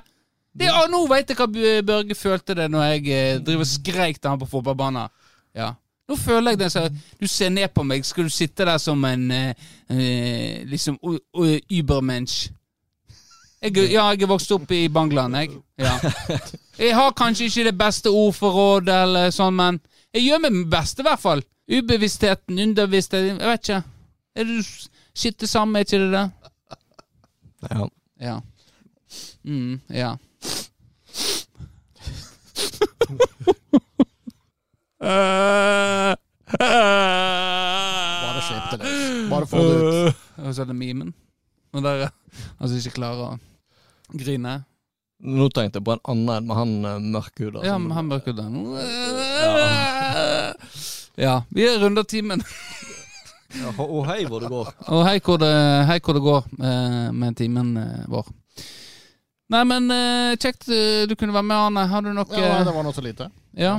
B: Det, å, nå veit jeg hva Børge følte det når jeg eh, driver og skreik til han på fotballbanen. Ja. Nå føler jeg det så Du ser ned på meg. Skal du sitte der som en eh, eh, liksom u- u- übermensch? Jeg, ja, jeg er vokst opp i Bangland, jeg. Ja. Jeg har kanskje ikke det beste ordforrådet, eller sånn, men jeg gjør mitt beste, i hvert fall. Ubevisstheten, underbevisstheten, jeg vet ikke. Er du Shit, det samme, er ikke det det?
C: ja.
B: Ja. Mm, ja.
G: Bare slipp det løs. Bare få det ut.
B: Og så er det memen. Og der som ikke klarer å grine.
C: Nå tenkte jeg på en annen med han uh, mørkhuda.
B: Ja,
C: som-
B: han mørkhuda. Ja. Ja, vi er runder timen.
C: Ja, og hei hvor det går.
B: Og hei hvor det, hei hvor det går eh, med timen eh, vår. Nei, men eh, kjekt eh, du kunne være med, Arne. Har du noe
G: Ja, det var noe så lite.
B: Ja.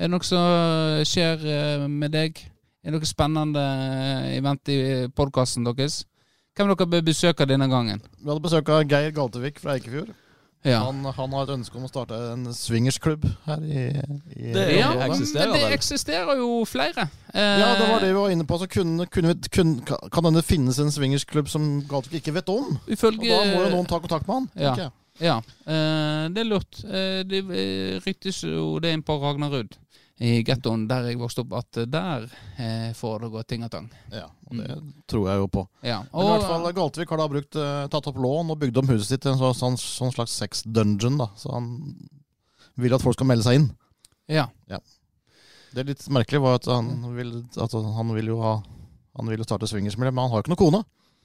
B: Er det noe som skjer eh, med deg? Er det noe spennende eh, event i podkasten deres? Hvem dere bør besøke denne gangen?
G: Vi hadde besøk av Geir Galtevik fra Eikefjord.
B: Ja.
G: Han, han har et ønske om å starte en swingersklubb her i, i
C: Det
B: ja,
C: eksisterer
B: men det eksisterer jo flere. Eh,
G: Ja, det var det vi var inne på. Så kunne, kunne, vi- kunne, kan hende finnes en swingersklubb som Galtvik ikke vet om? Og da må jo noen ta kontakt med han.
B: Ja. Ja, eh, det er lurt. Eh, det eh, ryktes jo det inn på Ragnarud i gettoen der jeg vokste opp, at der eh, får det gå ting og tang.
G: Ja, og det tror jeg jo på.
B: Ja.
G: Men i hvert fall Galtvik har da brukt, eh, tatt opp lån og bygd om huset sitt til en sånn, sånn, sånn slags sex-dungeon. da Så han vil at folk skal melde seg inn.
B: ja.
G: Det er litt merkelig var at han vil, altså, han vil jo ha Han vil jo starte swingersmiljø, men han har jo ikke noen kone.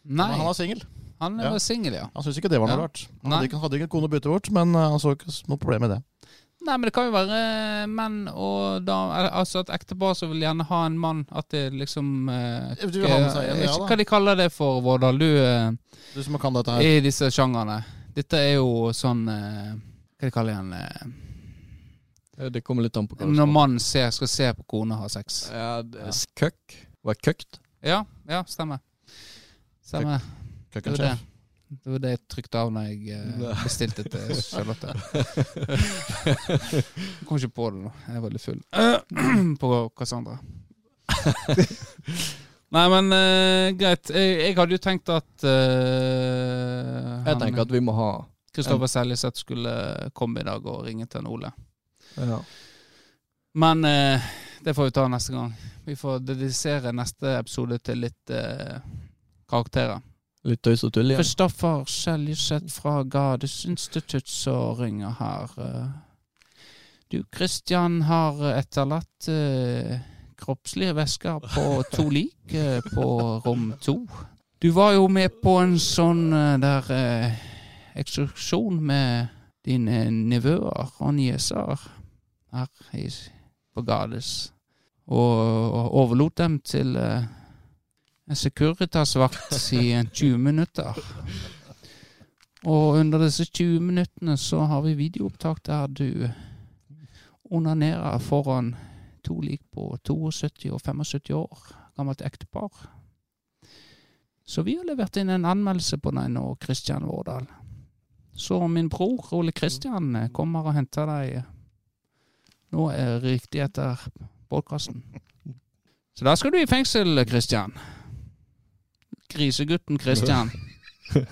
B: Nei,
G: Men han er singel.
B: han
G: ja.
B: var singel, ja.
G: Han syntes ikke det var noe
B: Ja.
G: rart. Han hadde ikke, hadde ikke kone å bytte bort, men eh, han så ikke noe problem med det.
B: Nei, men det kan jo være menn og damer Altså et ektepar som vil gjerne ha en mann. At det liksom eh,
G: Du vil ha med seg en, ja da.
B: hva de kaller det for, Vårdal. Du eh,
G: Du som kan dette her.
B: i disse sjangerne. Dette er jo sånn eh, Hva de kaller igjen
C: eh, Det kommer litt an på hva
B: Eh,
C: det
B: når mannen ser, skal se på kone ha sex.
C: Ja, det er køkk. Var køkt?
B: Ja, ja, stemmer. Stemmer. Det var det. Det var det jeg trykte av når jeg eh, bestilte til Charlotte. Jeg kom ikke på det nå. Jeg er veldig full. På Cassandra. Nei, men uh, greit. Jeg, jeg hadde jo tenkt at uh,
C: Jeg tenker at vi må ha
B: Kristoffer Seljeseth skulle komme i dag og ringe til en Ole.
C: ja.
B: Men uh, det får vi ta neste gang. Vi får dedisere neste episode til litt karakterer.
C: Litt tøys og tull igjen.
B: Kristoffer Seljeseth fra Gades institutt ringer her. eh. Du, Kristian har etterlatt eh, kroppslige væsker på to lik eh, på rom to. Du var jo med på en sånn eh, der eh, ekskursjon med dine nevøer og nieser her i, på Gades. Og, og overlot dem til eh, en Securitas-vakt i 20 minutter. Og under disse 20 minuttene så har vi videoopptak der du onanerer foran to lik på 72 og 75 år gammelt ektepar. Så vi har levert inn en anmeldelse på deg nå, Kristian Vårdal. Så min bror Ole Kristian kommer og henter deg nå er riktig etter podkasten. Så da skal du i fengsel, Kristian. Grisegutten Kristian.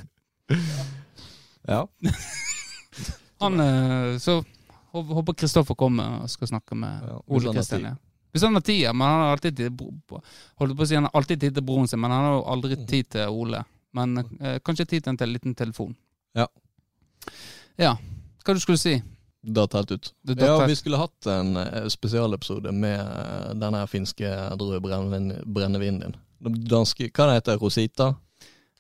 C: Ja.
B: Han, eh, så håper Kristoffer kommer og skal snakke med
C: Ja,
B: Ole Kristian. Ja. Hvis han har tid. Men han har alltid tid, holdt på å si, han har alltid tid til broren sin, men han har jo aldri
C: Mhm.
B: tid til Ole. Men eh, kanskje tid til en liten telefon.
C: Ja.
B: Ja. Hva du skulle si?
C: Datt helt ut.
B: Det
C: Ja, vi skulle hatt en eh, spesialepisode med eh, denne finske drue brennevinen din. Danske, hva heter Rosita?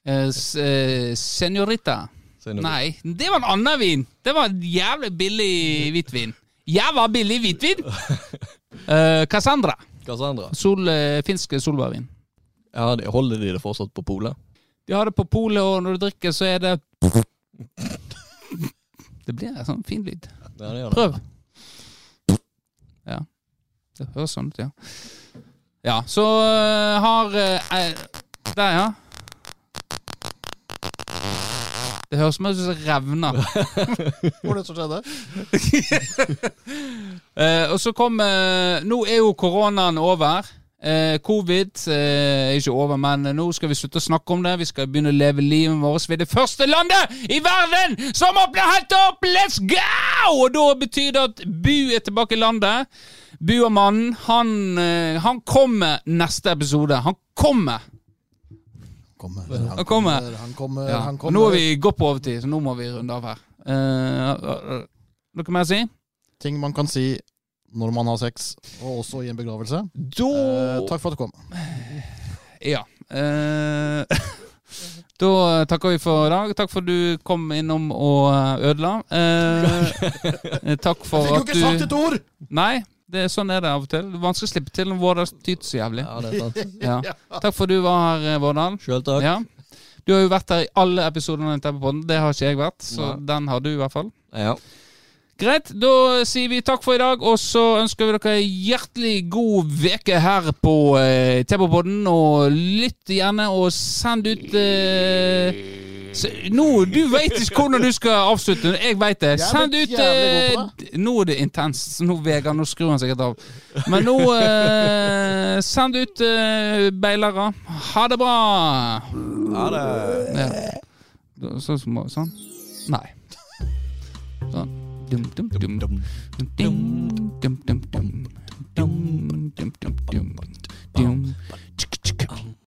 B: Eh, eh, Senorita. Nei, det var en annen vin. Det var en jævlig billig hvitvin. Jævla billig hvitvin! Eh, Cassandra.
C: Cassandra.
B: Sol, eh, finsk solbærvin.
C: Ja, holder de det fortsatt på polet?
B: De har det på polet, og når du drikker, så er det Det blir en sånn fin lyd.
C: Ja, det det.
B: Prøv. Ja. Det høres sånn ut, ja. Ja, så eh, har eh, Der, ja. Det høres ut som det revner.
G: Hva var det som skjedde?
B: Eh, og så kom eh, Nå er jo koronaen over. Eh, Covid eh, er ikke over, men nå skal vi slutte å snakke om det. Vi skal begynne å leve livet vårt. Vi er det første landet i verden som åpner helt opp! Let's go! Og da betyr det at Bu er tilbake i landet. Buamannen, han, eh, han kommer neste episode. Han kommer!
G: Kommer.
B: Han kommer.
G: Han kommer.
B: Ja.
G: Han kommer.
B: Nå har vi gått på overtid, så nå må vi runde av her. Eh, noe mer å si?
G: Ting man kan si når man har sex, og også i en begravelse.
B: Da
G: Eh, takk for at du kom.
B: Ja. Eh, da takker vi for i dag. Takk for at du kom innom og ødela. Eh, takk for
G: Jeg fikk jo
B: at
G: ikke sagt et ord!
B: Nei, Det Sånn er det av og til. Vanskelig å slippe til når Vårdal tyter så jævlig.
C: Ja, det er sant.
B: Ja. Takk for at du var her, eh, Vårdal.
C: Sjøl takk.
B: Ja. Du har jo vært her i alle episodene. Det har ikke jeg vært, så
C: Nei.
B: den har du i hvert fall.
C: Ja.
B: Greit, da sier vi takk for i dag, og så ønsker vi dere hjertelig god veke her på eh, Teppepodden. Og lytt gjerne, og send ut eh, nå, du veit ikke hvordan du skal avslutte. Jeg veit det. Send ut eh, Nå er det intenst. Nå, Vegard, nå skrur han sikkert av. Men nå eh, Send ut eh, beilere. Ha det bra!
C: Ha det.
B: Ja. Så, så, sånn, sånn. Nei. Sånn. Dum, dum, dum. Dum, dum, dum, dum. Dum, dum, dum, dum.